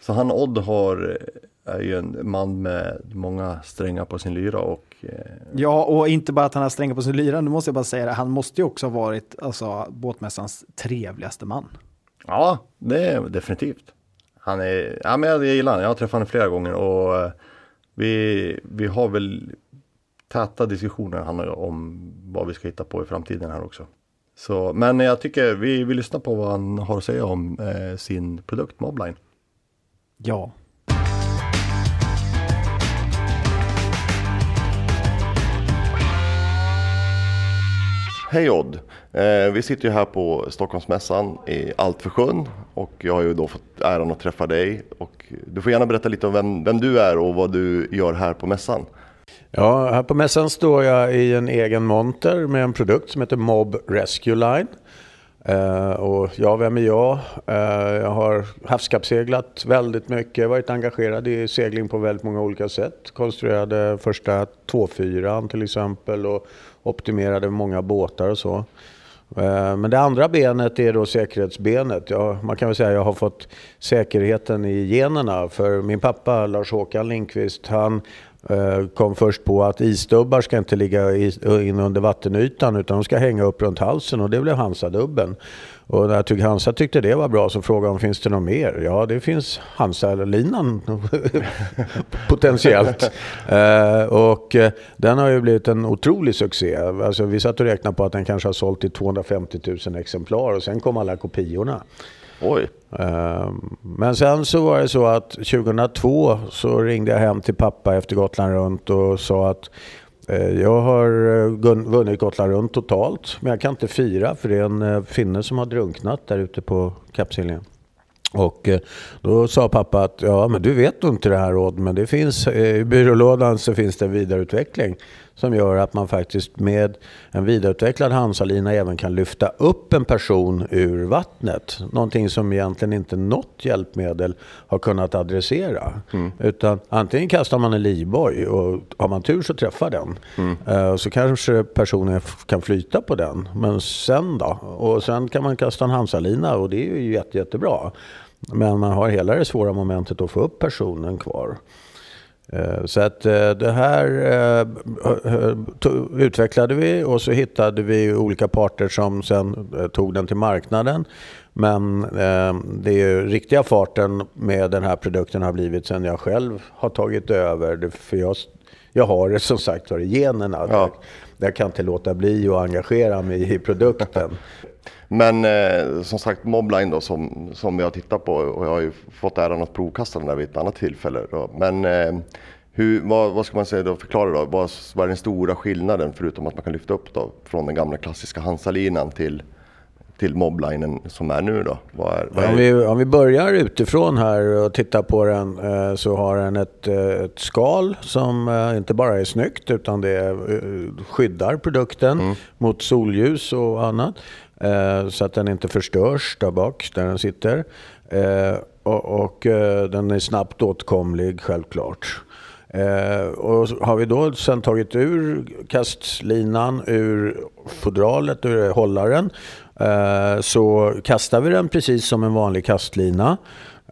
så han Odd har, eh, är ju en man med många strängar på sin lyra och eh, Ja, och inte bara att han har strängar på sin lyra, nu måste jag bara säga det, han måste ju också ha varit alltså, båtmässans trevligaste man. Ja, det är definitivt. Han är, ja men jag gillar honom. Jag har träffat honom flera gånger och eh, vi, vi har väl täta diskussioner han om vad vi ska hitta på i framtiden här också. Så, men jag tycker vi, vi lyssnar på vad han har att säga om eh, sin produkt Mobline. Ja. Hej Odd! Eh, vi sitter ju här på Stockholmsmässan i Allt för sjön och jag har ju då fått äran att träffa dig och du får gärna berätta lite om vem, vem du är och vad du gör här på mässan. Ja, här på mässan står jag i en egen monter med en produkt som heter Mob Rescue Line. Uh, och ja, vem är jag? Uh, jag har havskappseglat väldigt mycket, varit engagerad i segling på väldigt många olika sätt. Konstruerade första 2.4 till exempel och optimerade många båtar och så. Uh, men det andra benet är då säkerhetsbenet. Ja, man kan väl säga att jag har fått säkerheten i generna. För min pappa Lars-Håkan Lindqvist, han Eh, kom först på att isdubbar ska inte ligga in under vattenytan utan de ska hänga upp runt halsen och det blev Hansadubben. Och när Tugg Hansa tyckte det var bra så frågade han finns det något mer? Ja, det finns Hansa-linan [laughs] potentiellt. eh, och eh, den har ju blivit en otrolig succé. Alltså, vi satt och räknade på att den kanske har sålt i 250 000 exemplar och sen kom alla kopiorna. Oj. Ehm, men sen så var det så att 2002 så ringde jag hem till pappa efter Gotland runt och sa att eh, jag har eh, vunnit Gotland runt totalt, men jag kan inte fira för det är en eh, finne som har drunknat där ute på kappseglingen. Och då sa pappa att ja, men du vet inte det här Odd, men det finns, i byrålådan så finns det en vidareutveckling som gör att man faktiskt med en vidareutvecklad handsalina även kan lyfta upp en person ur vattnet. Någonting som egentligen inte något hjälpmedel har kunnat adressera. Mm. Utan antingen kastar man en livboj och har man tur så träffar den. Mm. Uh, så kanske personen kan flyta på den. Men sen då? Och sen kan man kasta en handsalina och det är ju jätte, jättebra. Men man har hela det svåra momentet att få upp personen kvar. Eh, så att eh, det här eh, utvecklade vi och så hittade vi olika parter som sen tog den till marknaden. Men det är riktiga farten med den här produkten har blivit sen jag själv har tagit över. För jag, jag har det [laughs] som sagt var i generna. Ja. Jag kan inte låta bli att engagera mig i produkten. Men eh, som sagt Mobline då som, som jag tittar på och jag har ju fått äran att provkasta den där vid ett annat tillfälle. Då. Men eh, hur, vad, vad, ska man säga då, förklara då? Vad, vad är den stora skillnaden förutom att man kan lyfta upp då från den gamla klassiska Hansa-linan till till moblinen som är nu då? Vad är, vad är... Om, vi, om vi börjar utifrån här och tittar på den eh, så har den ett, eh, ett skal som eh, inte bara är snyggt utan det skyddar produkten mm. mot solljus och annat. Så att den inte förstörs där bak där den sitter. Och, och den är snabbt åtkomlig självklart. Eh, och har vi då sen tagit ur kastlinan ur fodralet, ur hållaren, eh, så kastar vi den precis som en vanlig kastlina.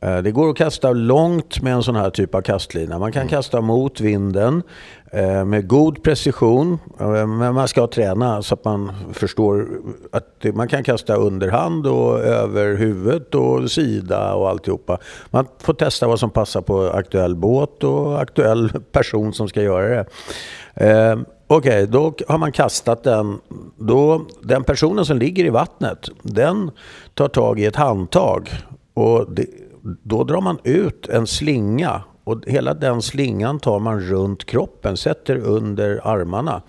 Eh, det går att kasta långt med en sån här typ av kastlina. Man kan mm. kasta mot vinden eh, Eh, med god precision. Eh, men man ska träna så att man förstår att man kan kasta underhand och över huvudet och sida och alltihopa. Man får testa vad som passar på aktuell båt och aktuell person som ska göra det. Eh, okej, okay, då har man kastat den. Då, den personen som ligger i vattnet, den tar tag i ett handtag. Och det, då drar man ut en slinga och hela den slingan tar man runt kroppen, sätter under armarna.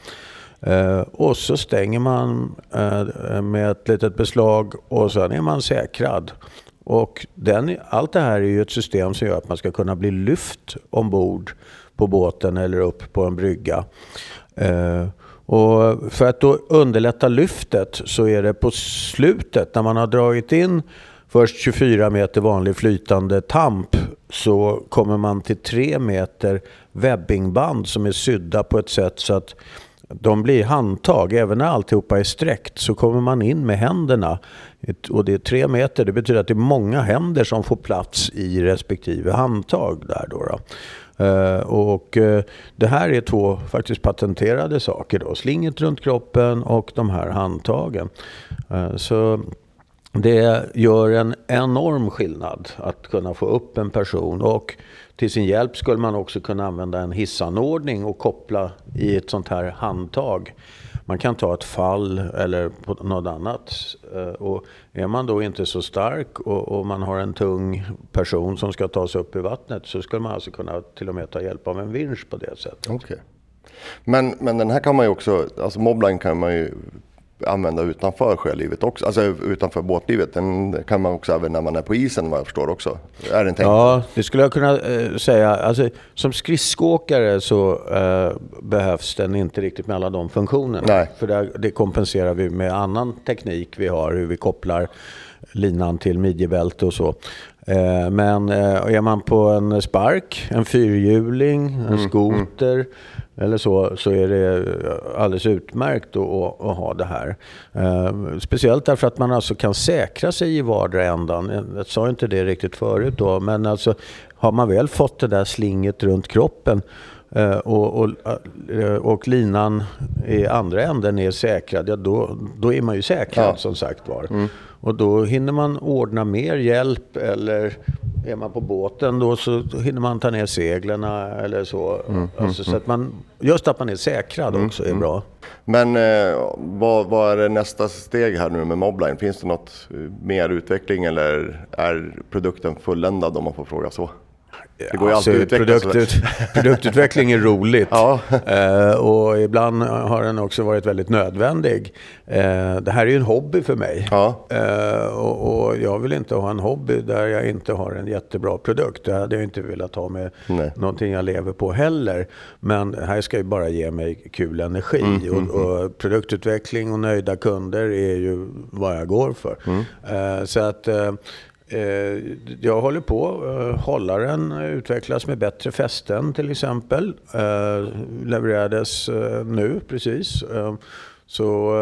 Eh, och så stänger man eh, med ett litet beslag och sen är man säkrad. Och den, allt det här är ju ett system som gör att man ska kunna bli lyft ombord på båten eller upp på en brygga. Eh, och för att då underlätta lyftet så är det på slutet när man har dragit in först 24 meter vanlig flytande tamp så kommer man till 3 meter webbingband som är sydda på ett sätt så att de blir handtag. Även när alltihopa är sträckt så kommer man in med händerna. Och det är tre meter, det betyder att det är många händer som får plats i respektive handtag. Där då, då. Eh, och eh, det här är två faktiskt patenterade saker. Då. Slinget runt kroppen och de här handtagen. Eh, så det gör en enorm skillnad att kunna få upp en person. Och till sin hjälp skulle man också kunna använda en hissanordning och koppla i ett sånt här handtag. Man kan ta ett fall eller något annat. Eh, och är man då inte så stark och, och, man har en tung person som ska ta sig upp i vattnet så skulle man alltså kunna till och med ta hjälp av en vinsch på det sättet. Okay. Men, men den här kan man ju också, alltså Mobline kan man ju använda utanför sjölivet också, alltså utanför båtlivet. Den kan man också även när man är på isen vad jag förstår också. Är den tänkt? Ja, det skulle jag kunna eh, säga. Alltså, som skridskoåkare så eh, behövs den inte riktigt med alla de funktionerna. Nej. För det, det kompenserar vi med annan teknik vi har, hur vi kopplar linan till midjebälte och så. Eh, men eh, är man på en spark, en fyrhjuling, en Mm, skoter eller så, så är det alldeles utmärkt att, att, att ha det här. Eh, speciellt därför att man alltså kan säkra sig i vardera ändan. Jag sa inte det riktigt förut då, men alltså har man väl fått det där slinget runt kroppen eh, och, och, eh, och linan i andra änden är säkrad, ja då, då är man ju säkrad Ja. som sagt var. Och då hinner man ordna mer hjälp eller är man på båten då så hinner man ta ner seglarna eller så. alltså, så att man, just att man är säkrad också är bra. Men eh, vad, vad är det nästa steg här nu med Mobline? Finns det något eh, mer utveckling eller är produkten fulländad om man får fråga så? Det går ju alltid produktut, [laughs] produktutveckling är roligt. Ja. Eh, och ibland har den också varit väldigt nödvändig. Eh, det här är ju en hobby för mig. Ja. Eh, och, och jag vill inte ha en hobby där jag inte har en jättebra produkt. Det hade jag inte velat ha med Nej. någonting jag lever på heller. Men här ska ju bara ge mig kul energi. Mm, och, och produktutveckling och nöjda kunder är ju vad jag går för. Mm. Eh, så att Eh, jag håller på. Eh, hållaren utvecklas med bättre fästen till exempel. Eh, levererades eh, nu precis. Eh, så,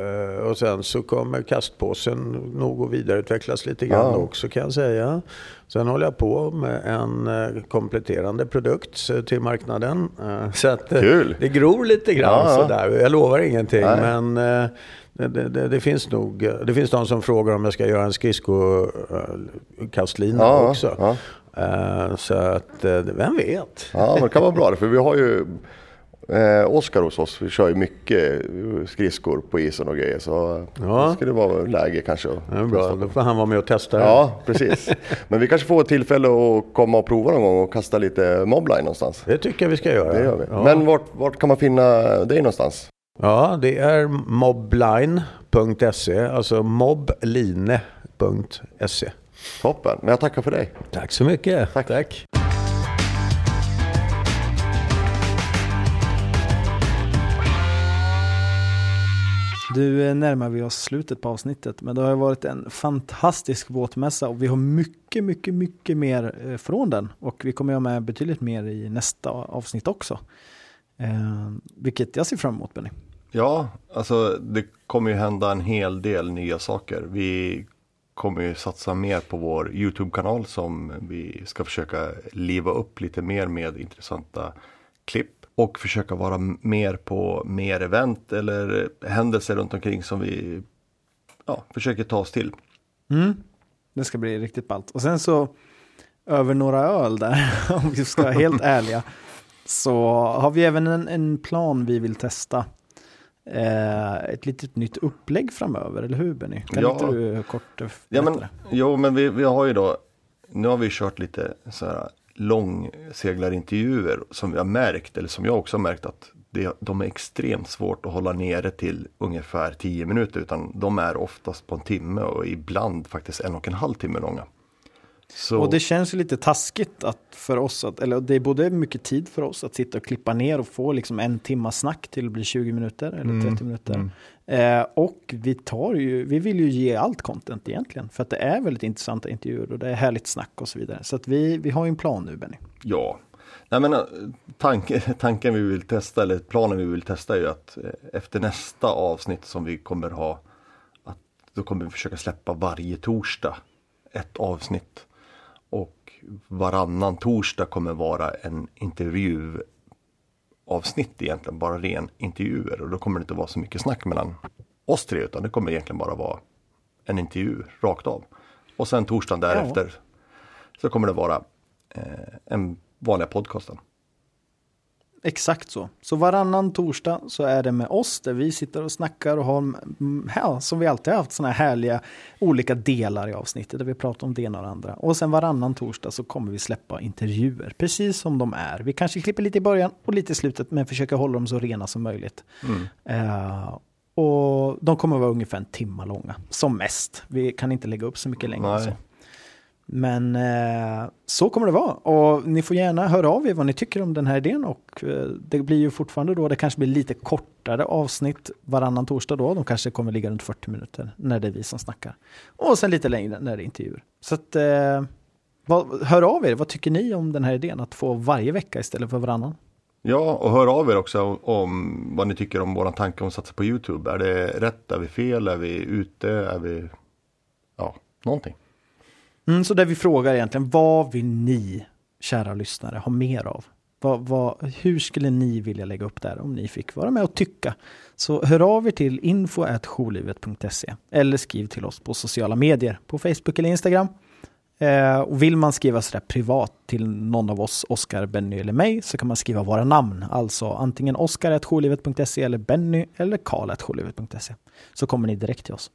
eh, och sen så kommer kastpåsen nog att vidareutvecklas lite grann Ja. också kan jag säga. Sen håller jag på med en eh, kompletterande produkt eh, till marknaden. Eh, så att eh, Kul. det gror lite grann Ja, sådär. Jag lovar ingenting Nej. men eh, det, det, det, finns nog, eh, det finns de som frågar om jag ska göra en skridskokastlina Ja, också. ja. Eh, så att, eh, vem vet? Ja, men det kan vara bra för vi har ju eh, Oskar hos oss. Vi kör ju mycket skridskor på isen och grejer så Ja. det skulle vara läge kanske. är bra, då får han vara med och testa. Ja, precis. Men vi kanske får ett tillfälle att komma och prova någon gång och kasta lite mobline någonstans. Det tycker jag vi ska göra. Det gör vi. Ja. Men vart, vart kan man finna dig någonstans? Ja, det är mobline.se, alltså mobline.se. Toppen, men jag tackar för dig. Tack så mycket. Tack. Tack. Du eh, närmar vi oss slutet på avsnittet, men det har varit en fantastisk båtmässa och vi har mycket, mycket, mycket mer eh, från den och vi kommer ha med betydligt mer i nästa avsnitt också. Eh, vilket jag ser fram emot Benny. Ja, alltså det kommer ju hända en hel del nya saker. Vi kommer ju satsa mer på vår YouTube-kanal som vi ska försöka liva upp lite mer med intressanta klipp. Och försöka vara mer på mer event eller händelser runt omkring som vi ja, försöker ta oss till. Mm. Det ska bli riktigt ballt. Och sen så över några öl där, [laughs] om vi ska vara helt [laughs] ärliga, så har vi även en, en plan vi vill testa. Eh, ett litet nytt upplägg framöver, eller hur Benny? Kan Ja. inte du kort eh, Ja, men, det? jo, men vi, vi har ju då, nu har vi kört lite så här långseglarintervjuer som vi har märkt, eller som jag också har märkt att det, de är extremt svårt att hålla nere till ungefär 10 minuter, utan de är oftast på en timme och ibland faktiskt en och en halv timme långa. Så, Och det känns ju lite taskigt att för oss, att, eller det är både mycket tid för oss att sitta och klippa ner och få liksom en timma snack till att bli 20 minuter eller 30 minuter. Eh, och vi tar ju, vi vill ju ge allt content egentligen, för att det är väldigt intressanta intervjuer och det är härligt snack och så vidare. Så att vi, vi har ju en plan nu Benny. Ja, Nej, men, äh, tanke, [laughs] tanken vi vill testa, eller planen vi vill testa är ju att eh, efter nästa avsnitt som vi kommer ha, att då kommer vi försöka släppa varje torsdag ett avsnitt. Varannan torsdag kommer vara en intervju avsnitt egentligen, bara ren intervjuer. Och då kommer det inte vara så mycket snack mellan oss tre, utan det kommer egentligen bara vara en intervju rakt av. Och sen torsdagen därefter så kommer det vara eh, en vanliga podcasten. Exakt så. Så varannan torsdag så är det med oss där vi sitter och snackar och har, mm, ja, som vi alltid har haft, sådana här härliga olika delar i avsnittet där vi pratar om det ena och det andra. Och sen varannan torsdag så kommer vi släppa intervjuer, precis som de är. Vi kanske klipper lite i början och lite i slutet, men försöker hålla dem så rena som möjligt. Eh, Och de kommer vara ungefär en timme långa, som mest. Vi kan inte lägga upp så mycket längre. än Nej. Så. Men eh, så kommer det vara. Och ni får gärna höra av er vad ni tycker om den här idén. Och eh, det blir ju fortfarande då, det kanske blir lite kortare avsnitt varannan torsdag då. De kanske kommer ligga runt 40 minuter när det är vi som snackar. Och sen lite längre när det är intervjuer. Så att, eh, vad, hör av er, vad tycker ni om den här idén att få varje vecka istället för varannan? Ja, och hör av er också om, om vad ni tycker om våran tanke om att satsa på YouTube. Är det rätt? Är vi fel? Är vi ute? Är vi... Ja, någonting. Mm, så där vi frågar egentligen, vad vill ni, kära lyssnare, ha mer av? Vad, vad, hur skulle ni vilja lägga upp där om ni fick vara med och tycka? Så hör av er till info.jourlivet.se eller skriv till oss på sociala medier, på Facebook eller Instagram. Eh, och vill man skriva sådär privat till någon av oss, Oskar, Benny eller mig, så kan man skriva våra namn. Alltså antingen oskar.jourlivet.se eller Benny eller karl.jourlivet.se. Så kommer ni direkt till oss.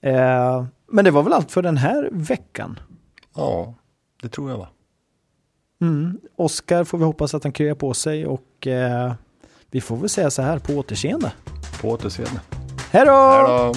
Eh, men det var väl allt för den här veckan. Ja, det tror jag va. Mm. Oskar får vi hoppas att han kryar på sig och eh, vi får väl säga så här på återseende. På återseende. Hej då!